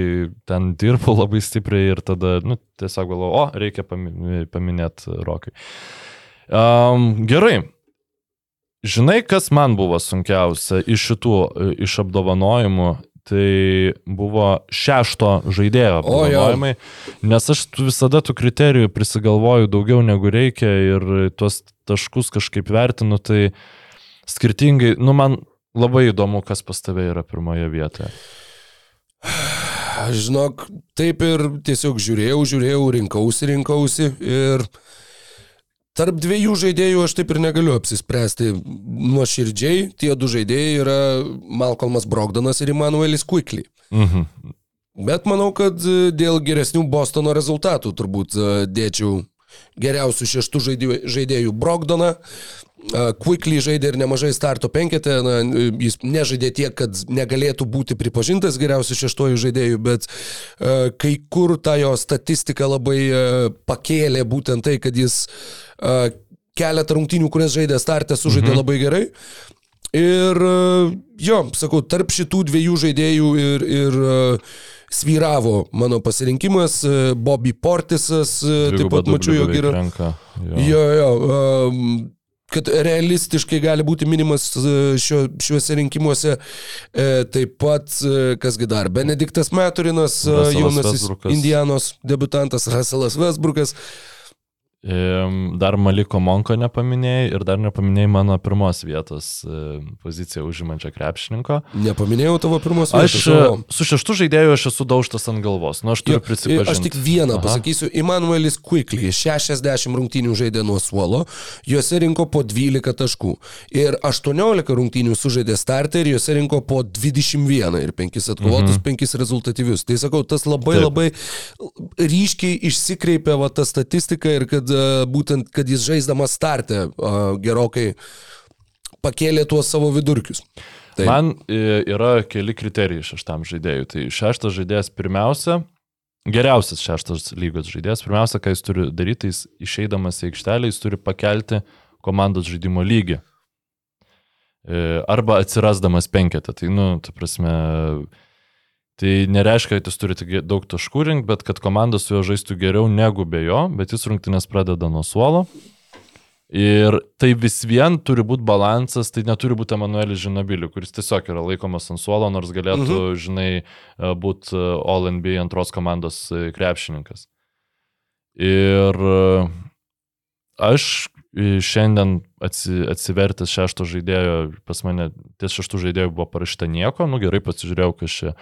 ten dirbau (laughs) labai stipriai ir tada, nu, tiesiog galvoju, o, reikia pami- paminėti rokai. Um, gerai. Žinai, kas man buvo sunkiausia iš šitų, iš apdovanojimų, tai buvo šešto žaidėjo apdovanojimai, nes aš visada tų kriterijų prisigalvoju daugiau negu reikia ir tuos taškus kažkaip vertinu, tai skirtingai, nu man labai įdomu, kas pas tave yra pirmoje vietoje. Aš žinok, taip ir tiesiog žiūrėjau, žiūrėjau, rinkausi, rinkausi ir tarp dviejų žaidėjų aš taip ir negaliu apsispręsti nuoširdžiai. Tie du žaidėjai yra Malcolmas Brogdanas ir Emanuelis Quickly. Mhm. Bet manau, kad dėl geresnių Bostono rezultatų turbūt e, dėčiau geriausių šeštų žaidėjų, Brogdoną. Quickly žaidė ir nemažai starto penketė, na, jis nežaidė tiek, kad negalėtų būti pripažintas geriausių šeštojų žaidėjų, bet e, kai kur ta jo statistika labai e, pakėlė būtent tai, kad jis e, keletą rungtynių, kurias žaidė startę, sužaidė mhm. labai gerai. Ir jo, sakau, tarp šitų dviejų žaidėjų ir, ir e, svyravo mano pasirinkimas, e, Bobby Portisas, e, taip Dvigubą pat mačiau, jog yra. renka. Jo. Jo, jo, um, kad realistiškai gali būti minimas e, šio, šiuose rinkimuose. E, taip pat, kasgi dar, Benediktas Meturinas, jaunasis. Indianos debutantas Russellas Westbrookas. Dar Maliko Monko nepaminėjai ir dar nepaminėjai mano pirmos vietos e, poziciją užimančio krepšininko. Nepaminėjau tavo pirmos Aš vietos, e, o- su šeštu žaidėju aš esu daužtas ant galvos. Nu, aš turiu prisipažinti. Aš tik vieną Aha. pasakysiu. Emanuelis Quickly 60 rungtynių žaidė nuo suolo, juose rinko po 12 taškų. Ir 18 rungtynių sužaidė startą ir juose rinko po 21 ir 5 atkovotus, mhm. 5 rezultatyvius. Tai sakau, tas labai Taip. labai ryškiai išsikreipia va, ta statistika ir kad a, būtent, kad jis žaisdamas startę a, gerokai pakėlė tuos savo vidurkius. Taip. Man e, yra keli kriterijai šeštam žaidėjui. Tai šeštas žaidėjas pirmiausia, geriausias šeštas lygos žaidėjas, pirmiausia, ką jis turi daryti, tai jis išeidamas į aikštelę, jis turi pakelti komandos žaidimo lygį. E, Arba atsirasdamas penketą. Tai, nu, ta prasme, tai nereiškia, kad jis turi daug taškų rinkti, bet kad komanda su juo žaistų geriau negu be jo, bet jis rungtynės pradeda nuo suolo. Ir tai vis vien turi būti balansas, tai neturi būti Emanuelis Žinabiliu, kuris tiesiog yra laikomas ant suolo, nors galėtų, mhm. žinai, būti All NBA antros komandos e, krepšininkas. Ir e, aš e, šiandien atsi, atsivertęs šešto žaidėjo, pas mane ties šeštų žaidėjų buvo parašyta nieko, nu gerai pasižiūrėjau, kas čia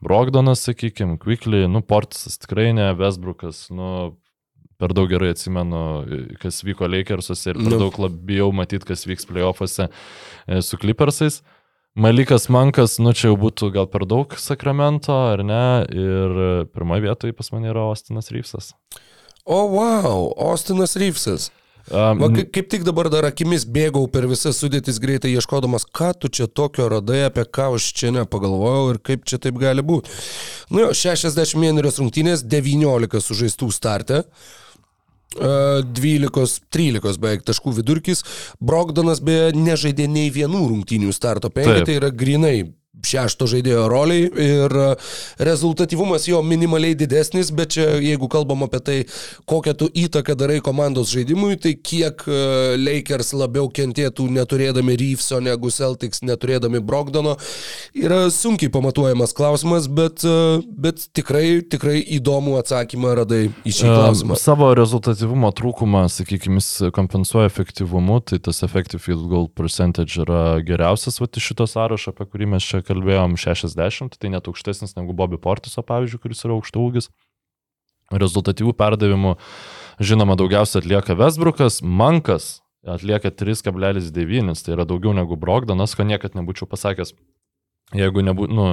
Brogdonas, sakykime, Quickly, nu Portisas tikrai ne, Westbrookas, nu per daug gerai atsimenu, kas vyko Lakersuose ir per Nu. daug labiau matyti, kas vyks playoffuose e, su Clippersais. Malikas Mankas, nu čia jau būtų gal per daug Sakramento, ar ne? Ir pirmoje vietoje pas mane yra Austinas Ryfsas. O, wow, Austinas Ryfsas. Um, Va, kaip, kaip tik dabar dar akimis bėgau per visas sudėtis greitai ieškodamas, ką tu čia tokio radai, apie ką aš čia nepagalvojau ir kaip čia taip gali būti. Nu jo, 61 rungtynės, 19 sužaistų startę. e, 12-13 beveik taškų vidurkis. Brogdonas beje nežaidė nei vienų rungtynių starto Taip. tai yra grinai šešto žaidėjo roliai ir e, rezultatyvumas jo minimaliai didesnis, bet čia jeigu kalbam apie tai, kokią tu įtaką darai komandos žaidimui, tai kiek e, Lakers labiau kentėtų neturėdami Reeveso negu Celtics neturėdami Brogdono, yra sunkiai pamatuojamas klausimas, bet, e, bet tikrai, tikrai įdomų atsakymą radai į šį klausimą. Um, Savo rezultatyvumo trūkumą, sakykime, jis kompensuoja efektyvumu, tai tas effective field goal percentage yra geriausias va, iš šito sąrašo, apie kurį mes čia kalbėjom, 60, tai net aukštesnis negu Bobby Portiso, pavyzdžiui, kuris yra aukštaūgis. Rezultatyvų perdavimų, žinoma, daugiausia atlieka Westbrookas, Mankas atlieka 3,9, tai yra daugiau negu Brogdanas, ko niekad nebūčiau pasakęs. Jeigu nebūtų, nu,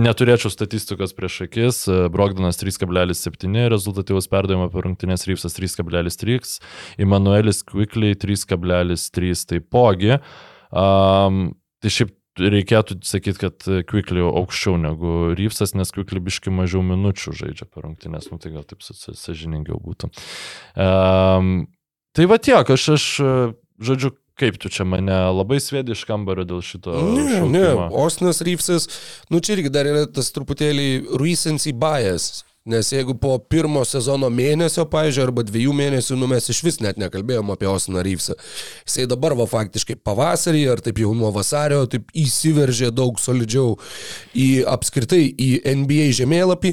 neturėčiau statistikos prieš akis, Brogdanas 3,7, rezultatyvus perdavimo per rungtynės Rypsas 3,3, Emanuelis Quickly 3,3 taipogi. Um, tai šiaip reikėtų sakyti, kad Quickly aukščiau negu Rypsas, nes Quickly biški mažiau minučių žaidžia per rungtynės, nu tai gal taip sa- sa- sažiningiau būtų. Um, tai va tiek, aš, aš, žodžiu, kaip tu čia mane labai svėdi iš kambario dėl šito. Ne, ne, šaukimo. Ostinas Ryfsas, nu čia irgi dar yra tas truputėlį recency bias. Nes jeigu po pirmo sezono mėnesio, pavyzdžiui, arba dviejų mėnesių, nu mes iš vis net nekalbėjom apie Ostiną Ryfsą. Jisai dabar va faktiškai pavasarį, ar taip jau nuo vasario, taip įsiveržė daug solidžiau į apskritai į NBA žemėlapį.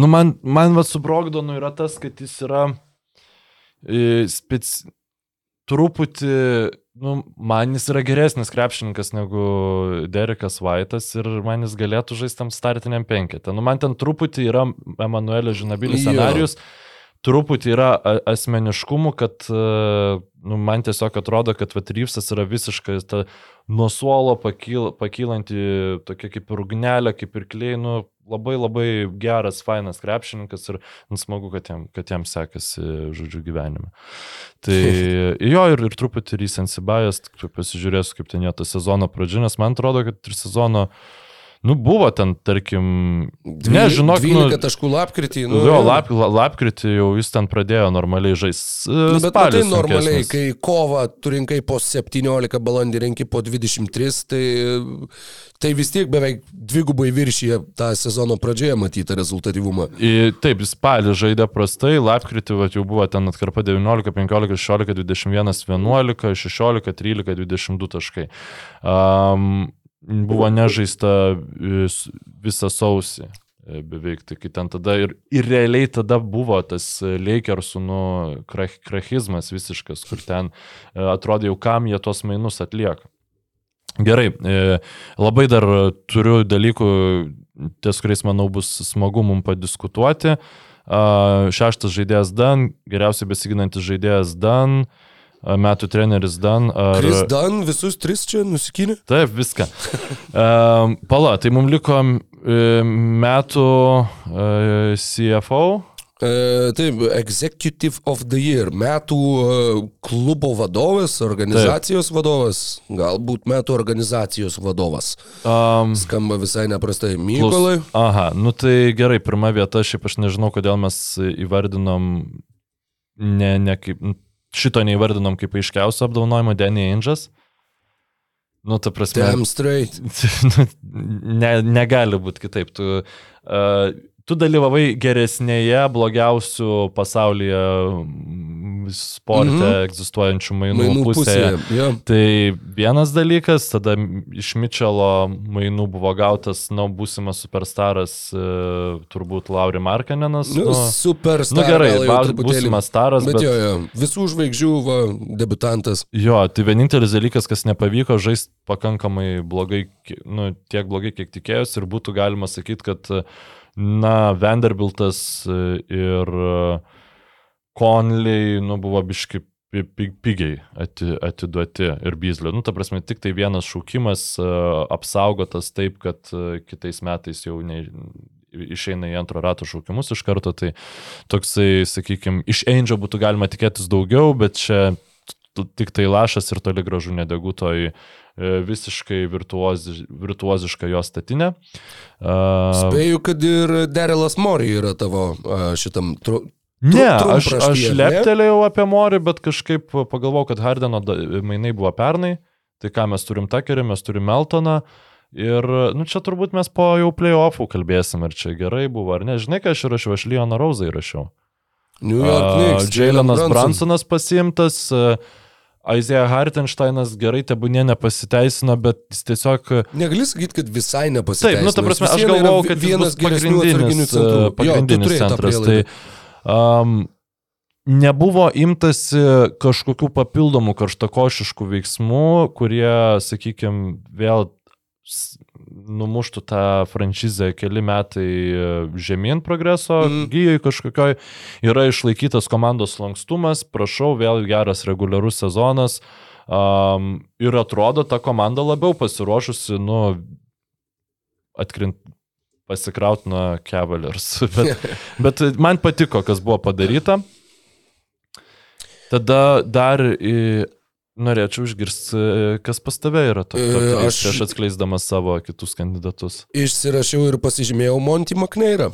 Nu, man, man va su Brogdonu yra tas, kad jis yra e, spec... truputį, nu, man jis yra geresnis krepšininkas negu Derekas Vaitas ir man jis galėtų žaisti tam startiniam penketę. Nu, man ten truputį yra Emanuelio Žinabilis Jo. Truputį yra asmeniškumų, kad e, nu, man tiesiog atrodo, kad Vatryvsas yra visiškai ta nuo suolo pakyl, pakylanti tokia kaip ir ugnelė, kaip ir klei, nu, labai labai geras, fainas krepšininkas ir nu, smagu, kad jam, kad jam sekasi, žodžiu, gyvenime. Tai (laughs) jo ir, ir truputį recensibajas, pasižiūrėsiu, kaip ten jo ta sezono pradžia, nes man atrodo, kad ir sezono, nu, buvo ten, tarkim, ne, žinok, 12 nu, taškų lapkritį. Nu, jo, lap, la- lapkritį jau jis ten pradėjo normaliai žaisti. Nu, bet matai, normaliai, kai kovą tu rinkai po 17, balandį rinkai po 23, tai, tai vis tiek beveik dvigubai viršyje tą sezono pradžioje matytą rezultatyvumą. I, taip, spalį žaidė prastai, lapkritį vat, jau buvo ten atkarpa 19, 15, 16, 21, 11, 16, 13, 22 taškai. Um, buvo nežaista vis- visą sausį. e, beveik. Tai ten tada ir, ir realiai tada buvo tas e, Lakersų, nu, krach, krachizmas visiškas, kur ten e, atrodė jau kam jie tos mainus atlieka. Gerai, e, labai dar turiu dalykų, ties kuriais, manau, bus smagu mums padiskutuoti. Šeštas žaidėjas Dan, geriausiai besiginantis žaidėjas Dan, a, metų treneris Dan. Ar... Kris Dan visus tris čia nusikynė? Taip, viską. (laughs) Um, pala, tai mums liko metų uh, CFO. E, taip, Executive of the Year, metų e, klubo vadovas, organizacijos taip. vadovas, galbūt metų organizacijos vadovas. Um, Skamba visai neprastai. Mykolai. Plus, aha, nu tai gerai, pirma vieta, šiaip aš nežinau, kodėl mes įvardinom ne, ne kaip, šito neįvardinom kaip aiškiausio apdaunojimo Danny Inžas. Nu, ta prasme. Damn straight. Nu, (laughs) ne, negali būti kitaip. Tu, uh, tu dalyvavai geresnėje, blogiausių pasaulyje mm, sporte mm -hmm. egzistuojančių mainų, Mainų pusėje. pusėje. Jo. Tai vienas dalykas, tada iš Mičelo mainų buvo gautas, na, nu, būsimas superstaras, e, turbūt Lauri Markanenas. Nu, nu gerai, gal jau ba- truputėlį. būsimas staras, Bet, bet, jo, jo, visų žvaigždžių va, debutantas. Jo, tai vienintelis dalykas, kas nepavyko žaisti pakankamai blogai, nu, tiek blogai, kiek tikėjosi ir būtų galima sakyti, kad, na, Vanderbiltas e, ir e, Conley, nu, buvo biški pi- pi- pigiai ati, atiduoti ir Byzlio. Nu, ta prasme, tik tai vienas šaukimas e, apsaugotas taip, kad kitais metais jau ne, išeina į antro rato šaukimus iš karto, tai toksai, sakykime, iš Angel būtų galima tikėtis daugiau, bet čia tik tai lašas ir toli gražu nedegutoj e, visiškai virtuozi, virtuoziška jo statinė. Uh, Spėju, kad ir Derelas Mori yra tavo a, šitam tru... ne, trum- aš, aš ne? leptelėjau apie Morį, bet kažkaip pagalvojau, kad Hardeno mainai buvo pernai. Tai ką mes turim Takerį, mes turim Meltoną. Ir, nu, čia turbūt mes po jau playoffų kalbėsim, ar čia gerai buvo, ar ne. Žinai, ką aš įrašiau, aš Leoną Rauzą įrašiau. New York Knicks. Jalenas Jalen Bransonas pasiimtas, Aizėja Hartensteinas gerai tebūnė nepasiteisino, bet jis tiesiog... Negali sakyti, kad visai nepasiteisino. Taip, nu, ta prasme, aš galvojau, kad vienas pagrindinis, e, Jo, pagrindinis tą centras. Tai um, nebuvo imtasi kažkokių papildomų karštakošiškų veiksmų, kurie, sakykime, vėl numuštų tą franšizę keli metai e, žemyn progreso, Mm. gyjoj kažkokioj, yra išlaikytas komandos lankstumas, prašau, vėl geras reguliarus sezonas. Um, ir atrodo, ta komanda labiau pasiruošusi, nu, atkrint, pasikraut nuo Cavaliers. (laughs) Bet, (laughs) bet man patiko, kas buvo padaryta. Tada dar norėčiau išgirsti, kas pas tave yra to, E, to, aš- aš atskleisdamas savo kitus kandidatus. Išsirašiau ir pasižymėjau Monty McNairą.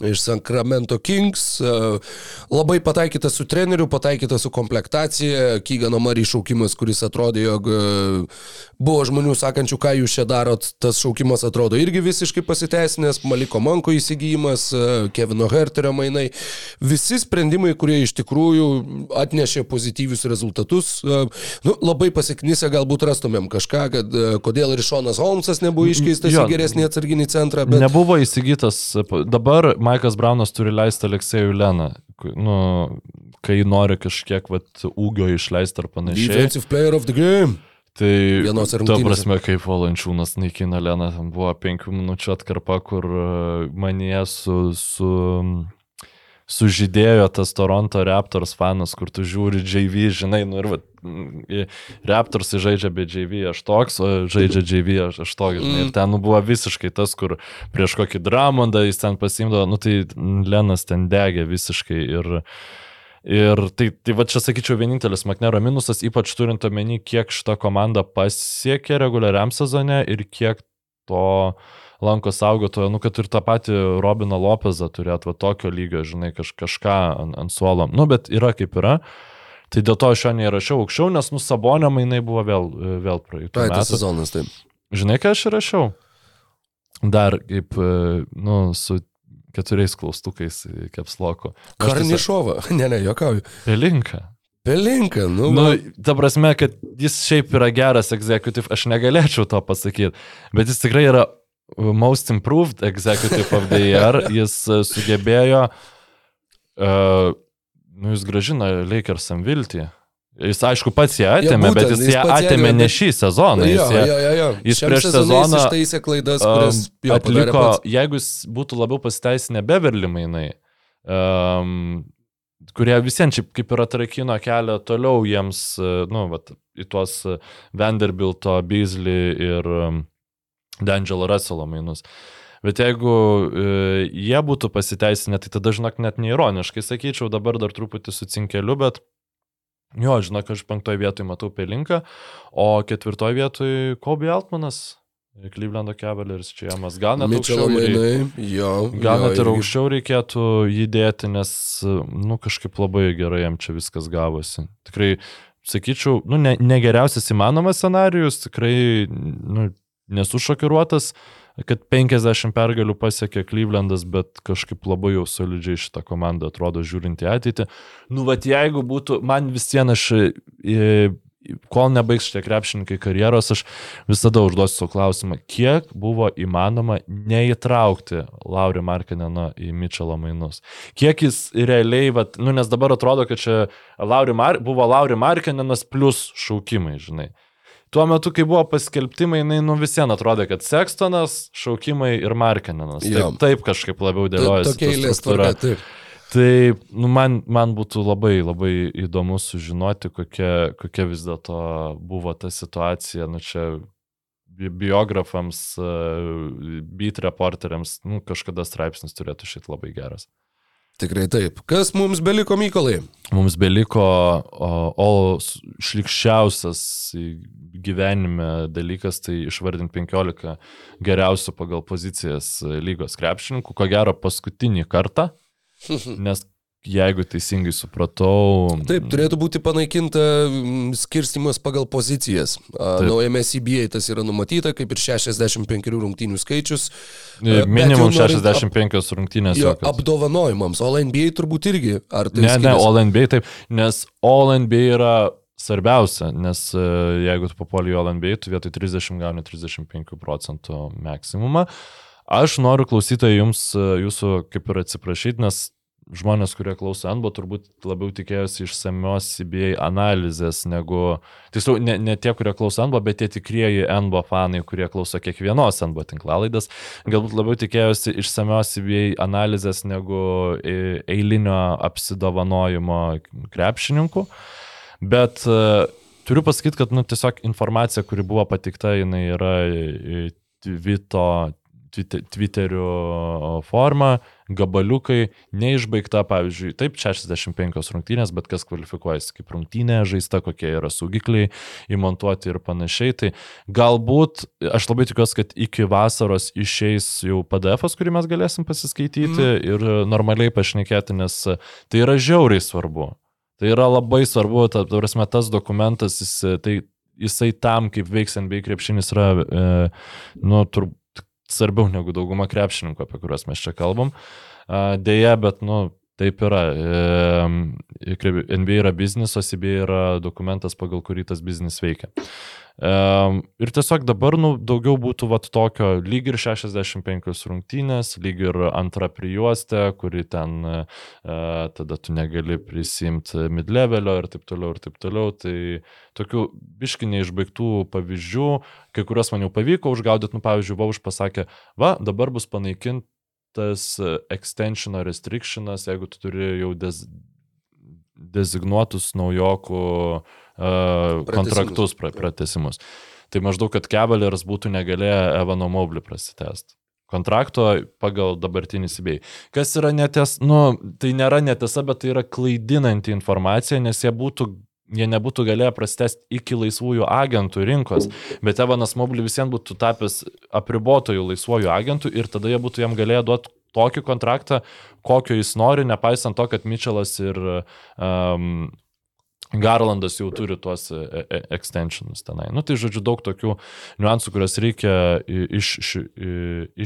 Iš Sacramento Kings. e, Labai pataikytas su treneriu, pataikytas su komplektacija. Kygano Mary šaukimas, kuris atrodė, jog e, buvo žmonių sakančių, ką jūs čia darot. Tas šaukimas atrodo irgi visiškai pasiteisinęs. Maliko Manko įsigijimas, e, Kevino Herterio mainai. Visi sprendimai, kurie iš tikrųjų atnešė pozityvius rezultatus. Nu, labai pasiknysę galbūt rastumėm kažką, kad kodėl ir Šonas Holmsas nebuvo iškeistas į geresnį atsarginį centrą. Bet... Nebuvo įsigytas, dabar Maikas Braunas turi leisti Aleksėjų Leną, nu, kai nori kažkiek vat, ūgio išleisti ar panašiai. Defensive player of the game. Tai, Vienos ta prasme, kaip Valančiūnas naikina Leną, ten buvo penkių minučių atkarpa, kur e, manie su, su, sužydėjo tas Toronto Raptors fanas, kur tu žiūri JV, žinai, nu ir va, mm, Raptors žaidžia be JV, aš toks, o žaidžia JV, aš, aš toks, žinai, ir ten nu, buvo visiškai tas, kur prieš kokį Dramondą jis ten pasimdavo, nu tai mm, Lenas ten degė visiškai ir Ir tai, tai va čia sakyčiau vienintelis Maknero minusas, ypač turint omeny, kiek šita komanda pasiekė reguliariam sezone ir kiek to lanko saugotojo, nu kad ir tą patį Robiną Lopezą turėtų va tokio lygio, žinai, kaž, kažką ant, ant suolo. Nu, bet yra kaip yra. Tai dėl to aš jo neįrašiau aukščiau, nes nu Sabonio mainai buvo vėl, vėl praeitų Praeitas sezonas, taip. Žinai, ką aš įrašiau? Dar kaip, e, nu, su keturiais klaustukais kepsloko. Karnišova. (laughs) Ne, ne, jokauju. Pelinka. Pelinka, nu. Nu, ta prasme, kad jis šiaip yra geras executive, aš negalėčiau to pasakyti, bet jis tikrai yra Most Improved Executive of the Year, (laughs) jis e, sugebėjo, uh, nu jis gražina Lakersam viltį. Jis aišku pats ją atėmė, būtent, bet jis jis ją atėmė ne šį sezoną. Jo, Jis jo, jo, jo. jis prieš sezoną, jis klaidas, um, atliko, jeigu jis būtų labiau pasiteisinę Beverly mainai, um, kurie visiems kaip ir atrakino kelią toliau jiems, nu, vat, į tuos Vanderbilto, Beasley ir um, D'Angelo Russello mainus. Bet jeigu e, jie būtų pasiteisinę, tai tada, žinok, net neironiškai sakyčiau, dabar dar truputį su cinkeliu, bet jo, žinok, aš penktoje vietoje matau Pelinką, o ketvirtoje vietoje Kobe Altmanas, Clevelando Cavaliers, čia jamas Mitchell aukščiau jį mainai, jo. Net ir aukščiau reikėtų judėti, nes, nu, kažkaip labai gerai jam čia viskas gavosi. Tikrai, sakyčiau, nu, ne, ne geriausias įmanomas scenarius, tikrai, nu, nesu šokiruotas, kad 50 pergalių pasiekė Clevelandas, bet kažkaip labai jau solidžiai šitą komandą atrodo žiūrint į ateitį. Nu, vad jeigu būtų, man vis vien aš, e, kol nebaigs šitie krepšininkai karjeros, aš visada užduosiu savo klausimą, kiek buvo įmanoma neįtraukti Laurį Markineną į Mitchellą mainus. Kiek jis realiai, vat, nu, nes dabar atrodo, kad čia Lauri Mar buvo Lauri Markinenas plus šaukimai, žinai. Tuo metu, kai buvo paskelbtimai, jinai, nu visiems atrodė, kad Sextonas, šaukimai ir Markinenas. Jo. Taip, taip kažkaip labiau dėliojasi. Tokia eilės tvarka, taip. Tai nu, man, man būtų labai, labai įdomu sužinoti, kokia, kokia vis dėlto buvo ta situacija. Nu, čia bi- biografams, e, beat reporteriams, nu, kažkada straipsnis turėtų šit labai geras. Tikrai taip. Kas mums beliko, Mykolai? Mums beliko o, o šlikščiausias gyvenime dalykas, tai išvardinti 15 geriausių pagal pozicijas lygos krepšininkų, ko gero paskutinį kartą, (laughs) nes jeigu teisingai supratau, Taip, turėtų būti panaikinta mm, skirstimas pagal pozicijas. Taip. Naujame CBA tas yra numatyta, kaip ir 65 rungtynių skaičius. e, minimum jau norint 65 rungtynės. Jo, jokios. apdovanojimams, o NBA turbūt irgi. Ar tai Ne, ne, skiriasi? All NBA taip, nes All NBA yra svarbiausia, nes e, jeigu tu papuoli į All NBA, tu vietoj 30 gauni 35 procentų maksimumą. Aš noriu klausytojai jums, e, jūsų kaip ir atsiprašyti, nes žmonės, kurie klauso NBO, turbūt labiau tikėjosi išsamios CBA analizės negu, tiksliau, ne, ne tie, kurie klauso NBO, bet tie tikrieji NBO fanai, kurie klauso kiekvienos NBO tinklalaidės, galbūt labiau tikėjosi išsamios CBA analizės negu e, eilinio apsidovanojimo krepšininkų. Bet e, turiu pasakyti, kad nu, tiesiog informacija, kuri buvo patikta, jinai yra e, tvite- Twitterių forma, gabaliukai, neišbaigta, pavyzdžiui, taip, 65 rungtynės, bet kas kvalifikuojasi kaip rungtynė, žaista, kokie yra saugikliai įmontuoti ir panašiai. Tai galbūt, aš labai tikiuosi, kad iki vasaros išeis jau PDF, kurį mes galėsim pasiskaityti mm. ir normaliai pašnekėti, nes tai yra žiauriai svarbu. Tai yra labai svarbu, ta, ta prasme, tas dokumentas, jis, tai, jisai tam, kaip veiks NBA krepšinis, yra, e, nu, turbūt svarbiau negu dauguma krepšininkų, apie kuriuos mes čia kalbam. Deja, bet, nu, taip yra. NBA yra biznis, o CBA yra dokumentas, pagal kurį tas biznis veikia. E, ir tiesiog dabar, nu, daugiau būtų vat tokio lyg ir 65 rungtynės, lyg ir antra prijuostė, kuri ten e, tada tu negali prisimti midlevelio ir taip toliau ir taip toliau. Tai tokių biškiniai išbaigtų pavyzdžių, kai kuriuos man jau pavyko užgaudyti, nu pavyzdžiui, Vauš pasakė, va, dabar bus panaikintas e, extensiono restrictionas, jeigu tu turi jau des, designuotus naujokų uh, kontraktus, pra- pratesimus. Tai maždaug, kad Cavaliers būtų negalėję Evano Moblį prasitęsti. Kontrakto pagal dabartinį CBA. Kas yra neties, nu, tai nėra netiesa, bet tai yra klaidinanti informacija, nes jie būtų jie nebūtų galėję prastesti iki laisvųjų agentų rinkos, bet Evanas Mobley visiems būtų tapęs apribotojų laisvųjų agentų ir tada jie būtų jam galėję duoti tokį kontraktą, kokio jis nori, nepaisant to, kad Mitchellas ir um, Garlandas jau turi tuos e, e, extensionus tenai. Nu, tai žodžiu, daug tokių niuansų, kuriuos reikia iš, iš,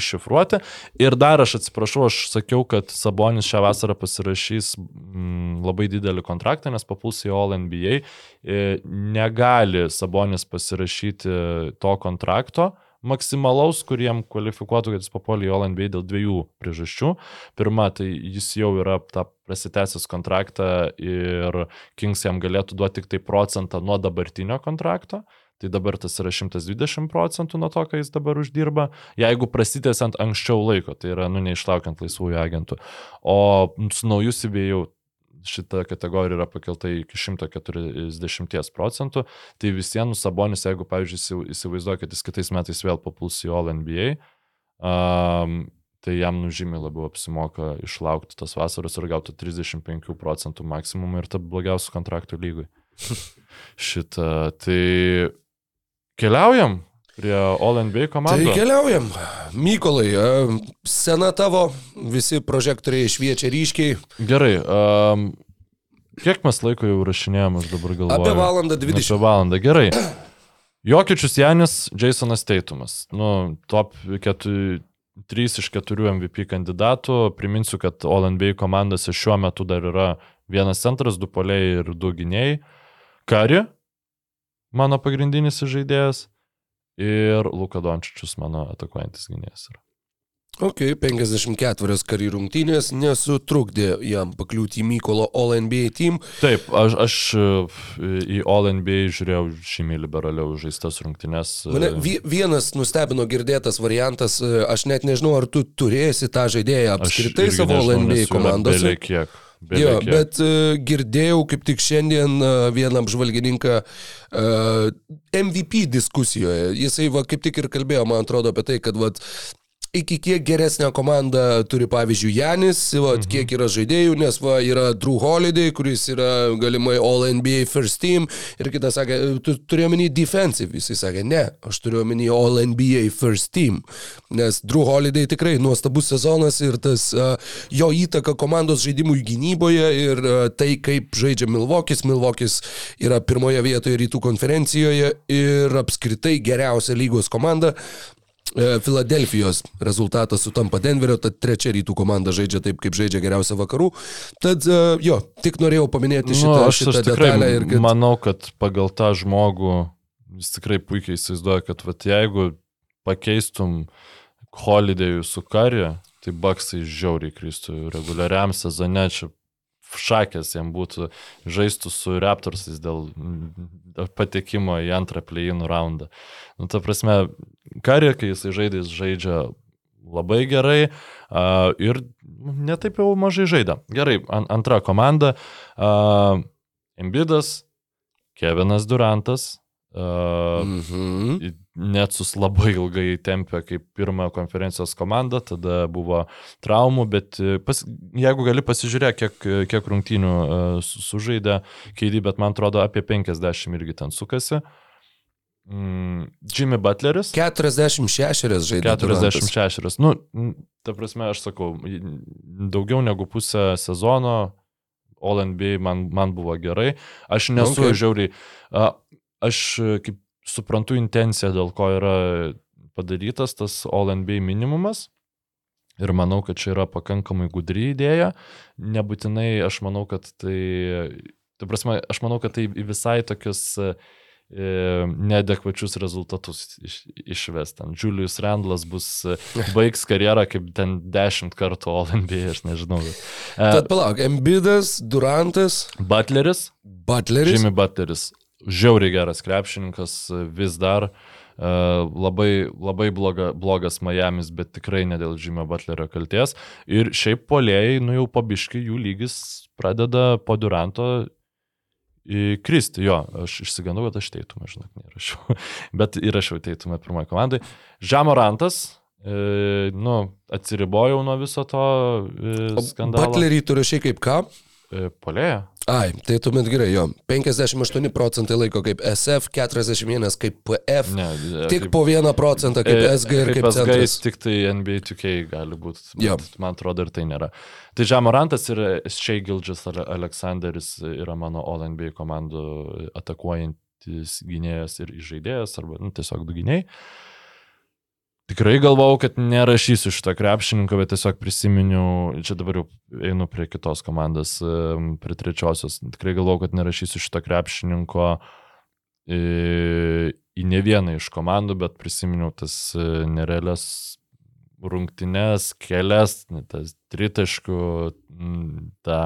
iššifruoti. Ir dar aš atsiprašau, aš sakiau, kad Sabonis šią vasarą pasirašys mm, labai didelį kontraktą, nes papuls į All NBA. E, Negali Sabonis pasirašyti to kontrakto maksimalaus, kuriem kvalifikuotų, kad jis papuolė į OLNB dėl dviejų priežasčių. Pirma, tai jis jau yra tą prasitęsęs kontraktą ir Kings jam galėtų duoti tik tai procentą nuo dabartinio kontrakto. Tai dabar tas yra 120 procentų nuo to, ką jis dabar uždirba, jeigu prasitęsiant anksčiau laiko, tai yra, nu, neišlaukiant laisvųjų agentų. O su naujų įsibėjau šita kategorija yra pakelta iki 140 procentų, tai visiems Sabonis, jeigu, pavyzdžiui, įsivaizduoja, kad jis kitais metais vėl papuls į All NBA, um, tai jam nužymiai labiau apsimoka išlaukti tas vasaros ir gauti 35 procentų maksimumą ir tapti blogiausių kontraktų lygui. (laughs) Šitą, tai keliaujam prie All NBA komandos. Tai keliaujam. Mykolai, sena tavo, visi prožektoriai šviečia ryškiai. Gerai. Um, kiek mes laiko jau rašinėjom, aš dabar galvoju. Apie valandą 20. Apie valandą, gerai. Jokičius Janis, Jasonas Teitumas. Nu, top 4, 3 iš 4 MVP kandidatų. Priminsiu, kad All NBA komandose šiuo metu dar yra vienas centras, du poliai ir du gynėjai. Kari, mano pagrindinis žaidėjas. Ir Luka Dončičius, mano atakuojantis gynėjas. Yra. Ok, 54 karių rungtynės nesutrukdė jam pakliūti į Mykolo All NBA team. Taip, aš, aš e, į All NBA žiūrėjau žymiai liberaliau žaistas rungtynės. e, Mane vi- vienas nustebino girdėtas variantas, e, aš net nežinau, ar tu turėsi tą žaidėją apskritai savo All NBA komandose. Kiek, bele Jo, kiek. bet uh, girdėjau kaip tik šiandien uh, vieną apžvalgininką uh, MVP diskusijoje. Jisai va, kaip tik ir kalbėjo, man atrodo, apie tai, kad va, iki kiek geresnę komandą turi, pavyzdžiui, Janis, va, mhm. kiek yra žaidėjų, nes va, yra Drew Holiday, kuris yra galimai All NBA First Team ir kitas sakė, tu turi omeny defensive, jisai sakė, ne, aš turiu omeny All NBA First Team, nes Drew Holiday tikrai nuostabus sezonas ir tas uh, jo įtaka komandos žaidimui gynyboje ir uh, tai, kaip žaidžia Milvokis, Milvokis yra pirmoje vietoje rytų konferencijoje ir apskritai geriausia lygos komanda. E, Filadelfijos rezultatas sutampa Denverio, tad trečia rytų komanda žaidžia taip, kaip žaidžia geriausia vakarų. Tad e, jo, tik norėjau paminėti šitą, nu, aš, šitą aš detalę. Ir kad... manau, kad pagal tą žmogų jis tikrai puikiai įsivaizduoja, kad vat, jeigu pakeistum Holidėjų su Karė, tai Baksai žiauriai kristų reguliariam sezone, čia šakės jam būtų žaistų su Raptorsais dėl mm, patekimo į antrą play-in raundą. Nu, ta prasme, Karė, kai jisai žaidė, jis žaidžia labai gerai uh, ir netaip jau mažai žaidė. Gerai, an, antra komanda. Uh, Embidas, Kevinas Durantas. Uh, Mhm. Netsus labai ilgai tempė kaip pirmą konferencijos komandą, tada buvo traumų, bet e, pas, jeigu gali pasižiūrėti, kiek, kiek rungtynių su- sužaidė Keidį, bet man atrodo apie 50 irgi ten sukasi. Mm, Jimmy Butleris. 46 žaidė. Durantas. 46. Nu, ta prasme, aš sakau, daugiau negu pusę sezono All NBA man, man buvo gerai. Aš nesu Okay. žiauriai. a, Aš e, kaip suprantu intenciją, dėl ko yra padarytas tas All NBA minimumas. Ir manau, kad čia yra pakankamai gudri idėja. Nebūtinai aš manau, kad tai... Tu prasme, aš manau, kad tai visai tokius e, neadekvačius rezultatus iš, išves. Ten Julius Randlas bus, e, (laughs) baigs karjerą kaip ten dešimt kartų All NBA, aš nežinau. bet, E, Tad palauk, Embidas, Durantas, Butleris, Butleris. Jimmy Butleris, žiauriai geras krepšininkas vis dar. Uh, labai, labai bloga, blogas Miami's, bet tikrai ne dėl Jimmy Butlerio kalties. Ir šiaip polėjai, nu jau pabiškai, jų lygis pradeda po Duranto kristi. Jo, aš išsigandau, kad aš teitumą, žinok, neįrašiau. (laughs) Bet įrašiau teitumą pirmoje komandai. Žemorantas, e, nu, atsiribojau nuo viso to e, skandalo. Butlerį tu rašai kaip ką? E, polėja. Ai, tai tuomet gerai, jo. 58 procentai laiko kaip SF, 41 kaip PF. Ne, e, Tik po 1 procentą kaip E, SG ir kaip SG centras. tik tai NBA 2K gali būti. Jo. Man atrodo ir tai nėra. Tai Žemorantas ir Shea Gildžas Aleksanderis yra mano All NBA komandų atakuojantis gynėjas ir žaidėjas, arba nu, tiesiog du gynėjai. Tikrai galvau, kad nerašysiu šitą krepšininką, bet tiesiog prisiminiau, čia dabar jau einu prie kitos komandos, prie trečiosios. Tikrai galvau, kad nerašysiu šitą krepšininko į į ne vieną iš komandų, bet prisiminiau tas e, nerealias rungtynes, kelias, tas tritaškų, tą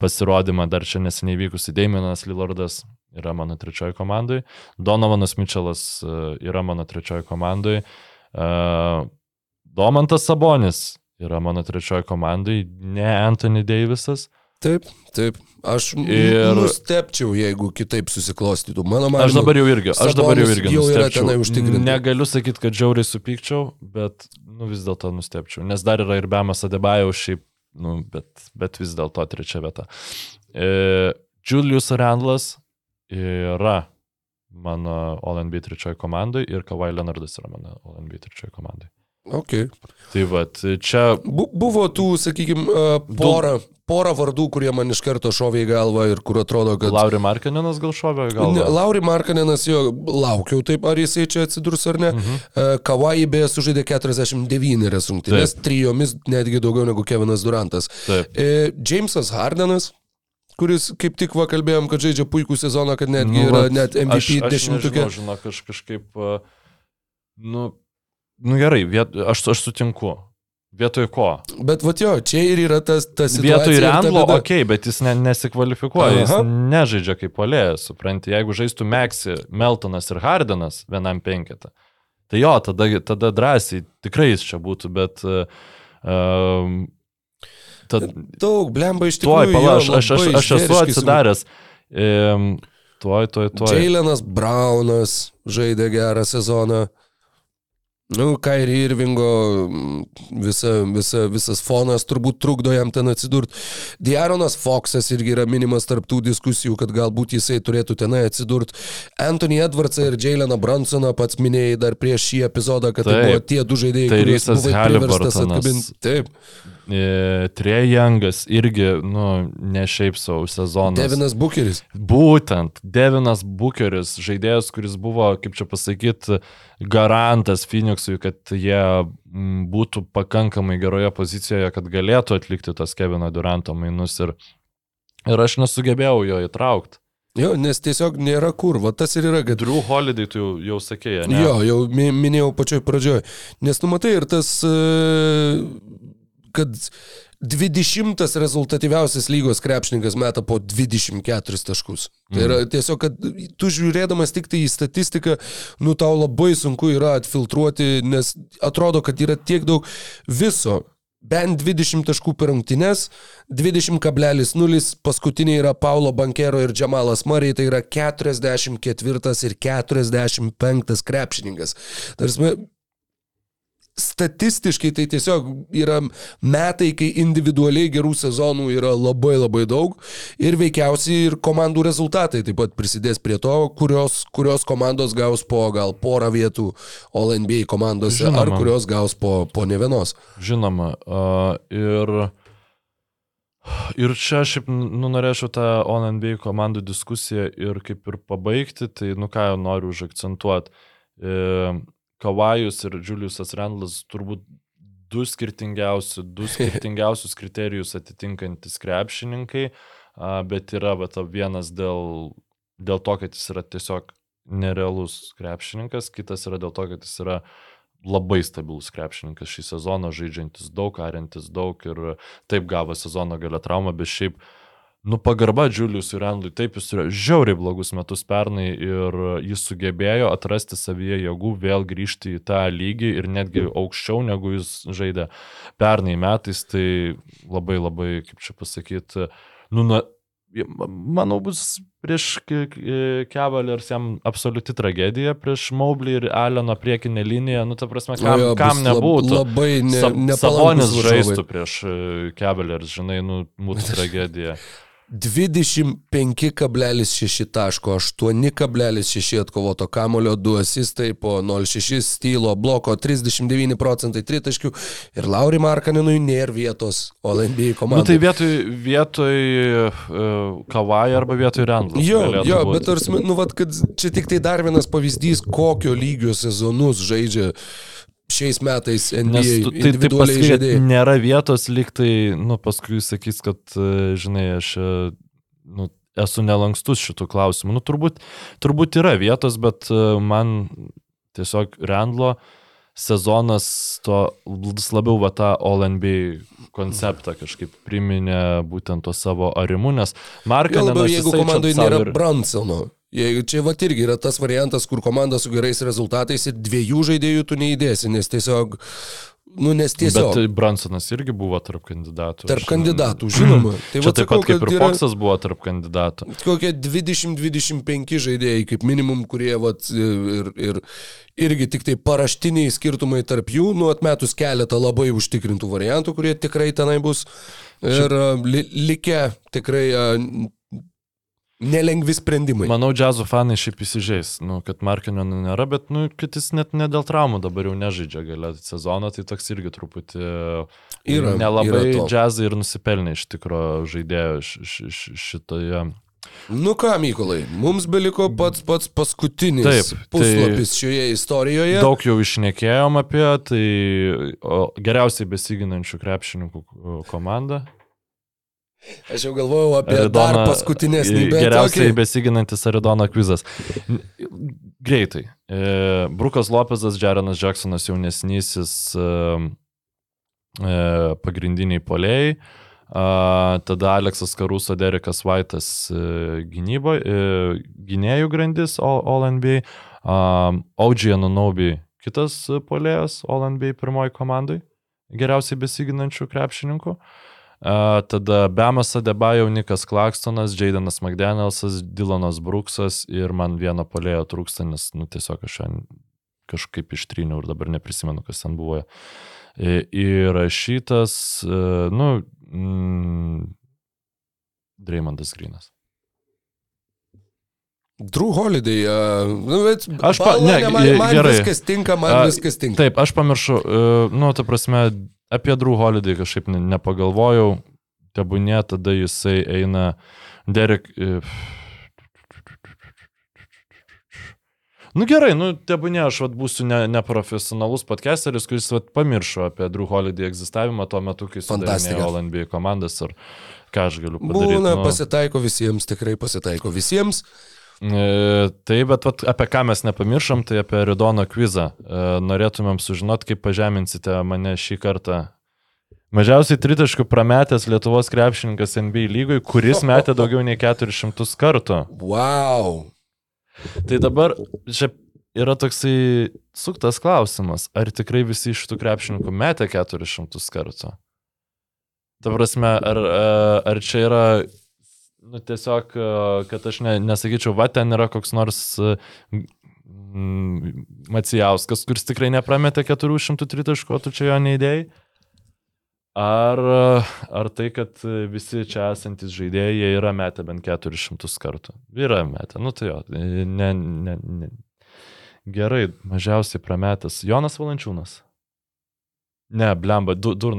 pasirodymą dar čia neseniai vykusi Daimonas Lillardas yra mano trečioji komandai, Donovanas Mitčelas e, yra mano trečioji komandai, e, Domantas Sabonis yra mano trečioji komandai, ne Anthony Davisas. Taip, taip. Aš ir... Nustepčiau, jeigu kitaip susiklostytų. Mano manymu, Aš dabar jau irgi, aš dabar jau irgi jau yra tenai užtikrintas. Negaliu sakyti, kad žiauriai supykčiau, bet nu, vis dėlto nustepčiau. Nes dar yra ir Bemas Adebajaus šiaip, nu, bet, bet vis dėlto trečia vieta. E, Julius Randlas yra mano OLNB trečioji komandai ir Kawhi Leonardas yra mano OLNB trečioji komandai. Okay. Tai vad, čia Bu, buvo tų, sakykime, pora, pora vardų, kurie man iš karto šovė į galvą ir kur atrodo, kad... Lauri Markininas gal šovė, gal... Ne, Lauri Markanenas jo laukiau taip, ar jisai čia atsidurs ar ne. Mhm. Kawai beje sužaidė 49 rungtynės, trijomis netgi daugiau negu Kevinas Durantas. Taip. E, Jamesas Hardenas, kuris kaip tik va kalbėjom, kad žaidžia puikų sezoną, kad netgi nu, yra net MVP aš, aš dešimtukė. nežinau, aš kažkaip, nu, nu gerai, viet, aš, aš sutinku. Vietoj ko? Bet va jo, čia ir yra tas, tas Vietoj Randlo, okei, okay, bet jis ne, nesikvalifikuoja, jis Aha. nežaidžia kaip polėjas, supranti, jeigu žaistų Meksi, Meltonas ir Hardenas vienam penketą, tai jo, tada, tada drąsiai, tikrai jis čia būtų, bet... Um, tad, Daug, blemba iš tuoj, tikrųjų. pala, jo, aš, aš, aš, esu atsidaręs. Um, tuoj, tuoj, tuoj. Jailenas Braunas žaidė gerą sezoną. Nu, Kairi Irvingo mm, visa, visa, visas fonas turbūt trukdo jam ten atsidurti. Diaronas Foxas irgi yra minimas tarptų diskusijų, kad galbūt jisai turėtų tenai atsidurti. Anthony Edwardsą ir Jaileną Bransoną pats minėjai dar prieš šį epizodą, kad Taip. tai Taip. buvo tie du žaidėjai, Tai kuriuos buvai priverstas atkabinti. Taip. E, Trejangas irgi, nu, ne šiaip savo sezonas. Devinas Bucheris. Būtent, Devinas Bucheris, žaidėjas, kuris buvo, kaip čia pasakyti, garantas Phoenixui, kad jie būtų pakankamai geroje pozicijoje, kad galėtų atlikti tos Kevino Duranto mainus ir, ir aš nesugebėjau jo įtraukti. Jo, nes tiesiog nėra kur, va tas ir yra, kad Drew Holiday tu jau, jau sakėjai, ne? Jo, jau mi- minėjau pačioj pradžioj. Nes tu matai ir tas, e, kad 20 rezultatyviausias lygos krepšininkas meta po 24 taškus. Tai yra tiesiog, kad tu žiūrėdamas tik tai į statistiką, nu tau labai sunku yra atfiltruoti, nes atrodo, kad yra tiek daug viso. Bent 20 taškų per rungtynes, 20,0, paskutiniai yra Paulo Bankero ir Džamalas Murray, tai yra 44 ir 45 krepšininkas. Tarsi, statistiškai tai tiesiog yra metai, kai individualiai gerų sezonų yra labai labai daug ir veikiausiai ir komandų rezultatai taip pat prisidės prie to, kurios, kurios komandos gaus po gal porą vietų All NBA komandose Žinoma. ar kurios gaus po, po ne vienos. Žinoma. Uh, ir, ir čia šiaip nu, norėčiau tą ONNB komandų diskusiją ir kaip ir pabaigti, tai nu ką noriu užakcentuoti. E, Kavajus ir Juliusas Randlas turbūt du skirtingiausi, du (laughs) skirtingiausius kriterijus atitinkantis krepšininkai, bet yra va, vienas dėl, dėl to, kad jis yra tiesiog nerealus krepšininkas, kitas yra dėl to, kad jis yra labai stabilus krepšininkas šį sezoną, žaidžiantis daug, ariantis daug ir taip gavo sezono galę traumą, bet šiaip, nu pagarba Juliusui Randlui, taip jis turėjo žiauriai blogus metus pernai ir jis sugebėjo atrasti savyje jėgų vėl grįžti į tą lygį ir netgi aukščiau negu jis žaidė pernai metais, tai labai labai, kaip čia pasakyti, nu, na, manau, bus prieš Kevalers jam absoliuti tragedija, prieš Maublį ir Aleno priekinę liniją, nu, ta prasme, kam, Jo, kam nebūtų. Labai ne, Sa Sabonis žaistų prieš Kevalers, žinai, nu, būtų (laughs) tragedija. 25,6 taško, 8,6 atkovoto kamulio, 2 asistai po 0,6 stylo, bloko 39 procentai tritaškių ir Lauri Markaninui nėra vietos OLNB Nu, komandai. tai vietoj, vietoj uh, Kawai arba vietoj Randlas. Jo, jo, būti. bet tarsi, nu, vat, kad čia tik tai dar vienas pavyzdys, kokio lygio sezonus žaidžia šiais metais NBA tu, tai, tai individualiai kad žaidėjai. nėra vietos, lyg tai, nu, paskui sakys, kad, e, žinai, aš, e, nu, esu nelankstus šitų klausimų. Nu, turbūt, turbūt yra vietos, bet e, man tiesiog Rendlo sezonas to labiau va tą All NBA konceptą kažkaip priminė būtent to savo arimu, nes Markas... Labiau, jeigu komandai nėra ir... Bransono. Čia va irgi yra tas variantas, kur komanda su gerais rezultatais ir dviejų žaidėjų tu neįdėsi, nes tiesiog Nu, nes tiesiog. Bet Bransonas irgi buvo tarp kandidatų. Tarp kandidatų, žinoma. (clears throat) Tai Čia taip pat kaip ir Foxas buvo tarp kandidatų. Kokie 20-25 žaidėjai, kaip minimum, kurie vat, ir, ir, irgi tik tai paraštiniai skirtumai tarp jų, nu atmetus keletą labai užtikrintų variantų, kurie tikrai tenai bus. Ir li, likę tikrai nelengvi sprendimai. Manau, džiazo fanai šiaip įsižeis, nu, kad Markinio nėra, bet nu, kad jis net ne dėl traumų dabar jau nežaidžia galę sezono, tai toks irgi truputį yra, nelabai yra džiazai ir nusipelnė iš tikro žaidėjo šitoje. Nu ką, Mykolai, mums beliko pats pats paskutinis Taip, puslapis tai šioje istorijoje. Daug jau išnekėjom apie tai geriausiai besiginančių krepšininkų komanda. Aš jau galvojau apie Aridona, dar paskutinėsnį. Geriausiai okay. besiginantis Aridono kvizas. Greitai. E, Brukas Lopezas, Jarenas Jacksonas jaunesnysis e, e, pagrindiniai polėjai. Tada Aleksas Karuso, Derekas Vaitas gynybo, gynėjų grandis All NBA. Audžija Nunobi kitas polėjas All NBA pirmoji komandai. Geriausiai besiginančių krepšininkų. Uh, tada Bemas Adebajo, Nikas Klakstonas, Jaidanas McDanielsas, Dylanas Bruksas ir man vieno polėjo trūksta, nes nu, tiesiog aš kažkaip ištryniau ir dabar neprisimenu, kas ten buvo. Ir šitas, uh, nu, mm, Dreymondas Grinas. Drew Holiday, uh, nu, bet aš pa, ne, ne, man, man gerai. viskas tinka, man uh, viskas tinka. Taip, aš pamiršau, nu, ta prasme, apie Drew Holiday kažkaip nepagalvojau, tebūnė, tada jisai eina Derek. E, nu gerai, nu tebūnė, aš vat, būsiu ne, neprofesionalus podcasteris, kuris vat, pamiršo apie Drew Holiday egzistavimą tuo metu, kai sudarė LNB komandas ar ką aš galiu padaryti. Būna, nu... pasitaiko visiems, tikrai pasitaiko visiems. E, tai, bet vat, apie ką mes nepamiršom, tai apie Ridono kvizą. E, norėtumėm sužinoti, kaip pažeminsite mane šį kartą. Mažiausiai tritaškų prametęs Lietuvos krepšininkas NBA lygoj, kuris (laughs) metė daugiau nei 400 kartų. Wow. Tai dabar čia yra toksai suktas klausimas, ar tikrai visi iš tų krepšininkų metė 400 kartų? Ta prasme, ar, e, ar čia yra Nu, tiesiog, e, kad aš ne, nesakyčiau, va, ten yra koks nors mm, Macijauskas, kuris tikrai neprametė 403 taškų, tu čia jo neįdėjai. Ar, ar tai, kad visi čia esantis žaidėjai, yra metę bent 400 kartų? Yra metę, nu tai jo, ne, ne, ne. Gerai, mažiausiai prametęs. Jonas Valančiūnas. Ne, blemba, du, dur,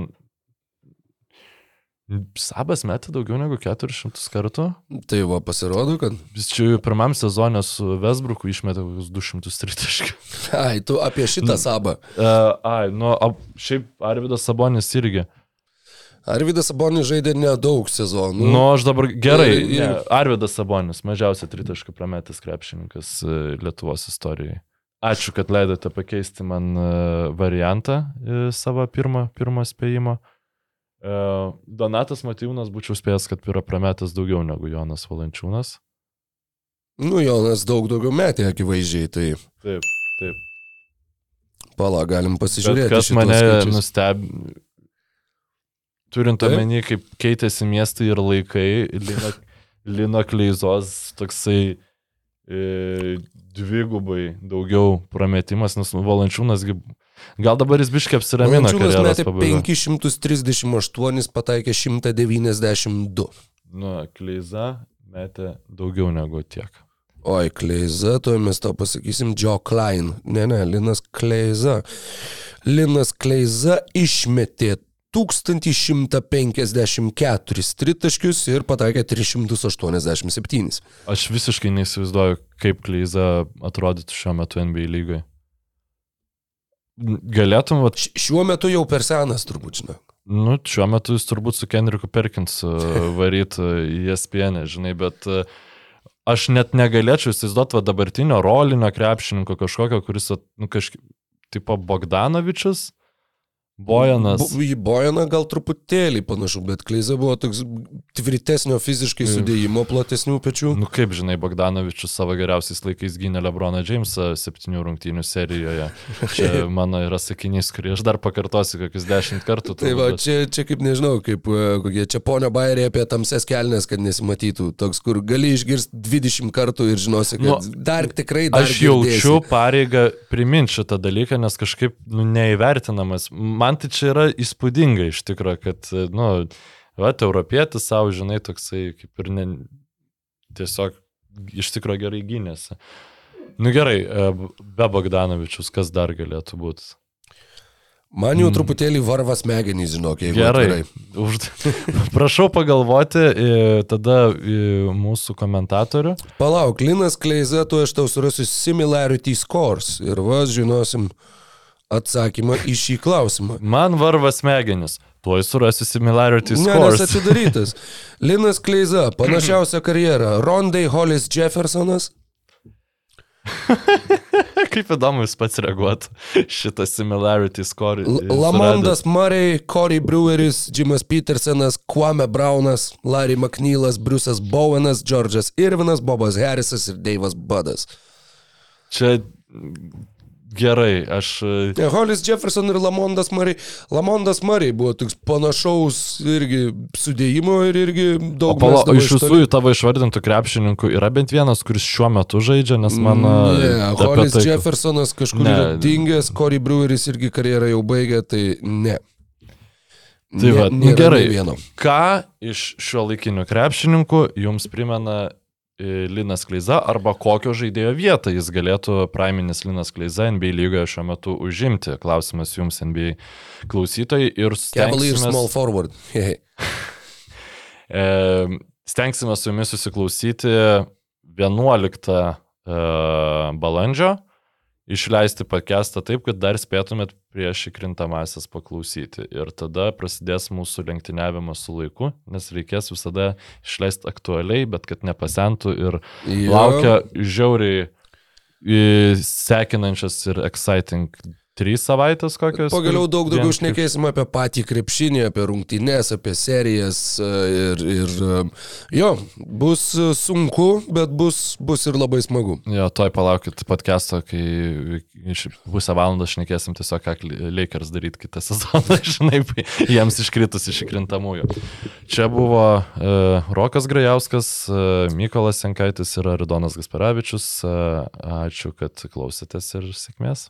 Sabas metė daugiau negu 400 kartų. Tai va, pasirodo, kad. Jis čia pirmam sezonė su Vesbruku išmetė kokius 230. (laughs) Ai, tu apie šitą sabą. Uh, ai, nu, šiaip Arvidas Sabonis irgi. Arvidas Sabonis žaidė nedaug sezonų. Nu, aš dabar gerai. Ir, ir... Ne, Arvidas Sabonis, mažiausiai tritaškų prametęs krepšininkas e, Lietuvos istorijai. Ačiū, kad leidote pakeisti man e, variantą savo pirmo, pirmo spėjimo. E, Donatas Matijūnas būčiau spėjęs, kad yra prametęs daugiau negu Jonas Valančiūnas. Nu, Jonas daug daugiau metė, akivaizdžiai, tai. Taip, taip. Pala, galim pasižiūrėti. Bet kas mane nustebino, turint omeny, kaip keitėsi miestai ir laikai, Lino, (laughs) Lino Kleizos toksai e, dvigubai daugiau prametimas, nes Valančiūnasgi Gal dabar jis biškiai apsiramina. Valančiūnas metė 538, pataikė 192. Nu, Kleiza metė daugiau negu tiek. Oi, Kleiza, tuoj mes to pasakysim, Joe Klein. Ne, ne, Linas Kleiza. Linas Kleiza išmetė 1154 tritaškius ir pataikė 387. Aš visiškai neįsivaizduoju, kaip Kleiza atrodytų šiuo metu NBA lygoje. Galėtum, vat... Šiuo metu jau per senas turbūt, žinok. Nu, šiuo metu jis turbūt su Kenriku Perkinsu (laughs) varytų į ESPN, žinai, bet e, aš net negalėčiau įsivaizduoti va dabartinio rolinio krepšininko kažkokio, kuris, nu, kažkaip, tipo Bogdanovičius, Bojanas. Bu- Į Bojaną gal truputėlį panašu, bet Kleiza buvo toks tvirtesnio fiziškai sudėjimo, platesnių pečių. Nu kaip žinai, Bogdanovičius savo geriausiais laikais gynė Lebroną Jamesą septynių rungtynių serijoje. Čia (laughs) mano yra sakinys, kurį aš dar pakartosiu kokius dešimt kartų. Tai va, bet- čia, čia kaip nežinau, kaip e, kokie čia ponia bairė apie tamses kelnes, kad nesimatytų. Toks, kur gali išgirsti 20 kartų ir žinosi, kad Nu, dar tikrai dar Aš jaučiu girdėsi. pareigą priminti šitą dalyką, nes kažkaip nu, neįvertinamas. Man tai čia yra įspūdinga iš tikrųjų, kad, nu, va, europietis savo, žinai, toksai kaip ir ne, tiesiog iš tikrųjų gerai gynėsi. Nu gerai, e, be Bogdanovičius, kas dar galėtų būti? Man jau truputėlį varvas smegenys, žinok, jeigu Mm. Gerai. Už... (laughs) Prašau pagalvoti e, tada e, mūsų komentatorių. Palauk, Linas Kleiza, tu aš tau surasiu similarity scores ir vas žinosim atsakymą į šį klausimą. Man varva smegenis. Tuoj surasiu similarity Ne, nes scores. atidarytas. (laughs) Linas Kleiza, panašiausia karjera. Rondai Hollis Jeffersonas. (laughs) Kaip įdomu jūs pats reaguotų (laughs) šitą similarity score. Lamondas Murray, Corey Breweris, Jimas Petersonas, Kwame Brownas, Larry McNeilas, Bruce'as Bowenas, George'as Irvinas, Bobas Harrisas ir Dave'as Budas. Čia gerai, aš... Ne, Hollis Jefferson ir Lamondas Murray. Lamondas Murray buvo toks panašaus irgi sudėjimo ir irgi O daug pala, mesdavo iš visų tavo išvardintų krepšininkų yra bent vienas, kuris šiuo metu žaidžia, nes man... Ne, e, apie Hollis tai- Jeffersonas kažkur Ne. yra dingęs, Corey Breweris irgi karjerą jau baigė, tai ne. Tai Ne- va, nu gerai. Ką iš šio laikinių krepšininkų jums primena Linas Kleiza arba kokio žaidėjo vietą jis galėtų praiminis Linas Kleiza NBA lygoje šiuo metu užimti? Klausimas jums NBA klausytojai ir Cavalier stengsimės, small forward. (laughs) E, stengsime su jumis susiklausyti 11 e, balandžio, išleisti pakestą taip, kad dar spėtumėt prieš įkrintamasias paklausyti. Ir tada prasidės mūsų lenktyniavimas su laiku, nes reikės visada išleisti aktualiai, bet kad nepasentų ir Jo. laukia žiauriai sekinančias ir exciting trys savaitės kokios. Pagaliau daug daugiau šnekėsim apie patį krepšinį, apie rungtynes, apie serijas e, ir, ir e, jo, bus e, sunku, bet bus, bus ir labai smagu. Jo, toj palaukit podcast'o, kai pusę valandos šnekėsim tiesiog, ką Lakers daryti kitą (laughs) sezoną, žinai, jiems iškritus iš įkrintamųjų. Čia buvo uh, Rokas Grajauskas, uh, Mykolas Jankaitis ir Aridonas Gasparavičius. Uh, ačiū, kad klausėtės ir sėkmės.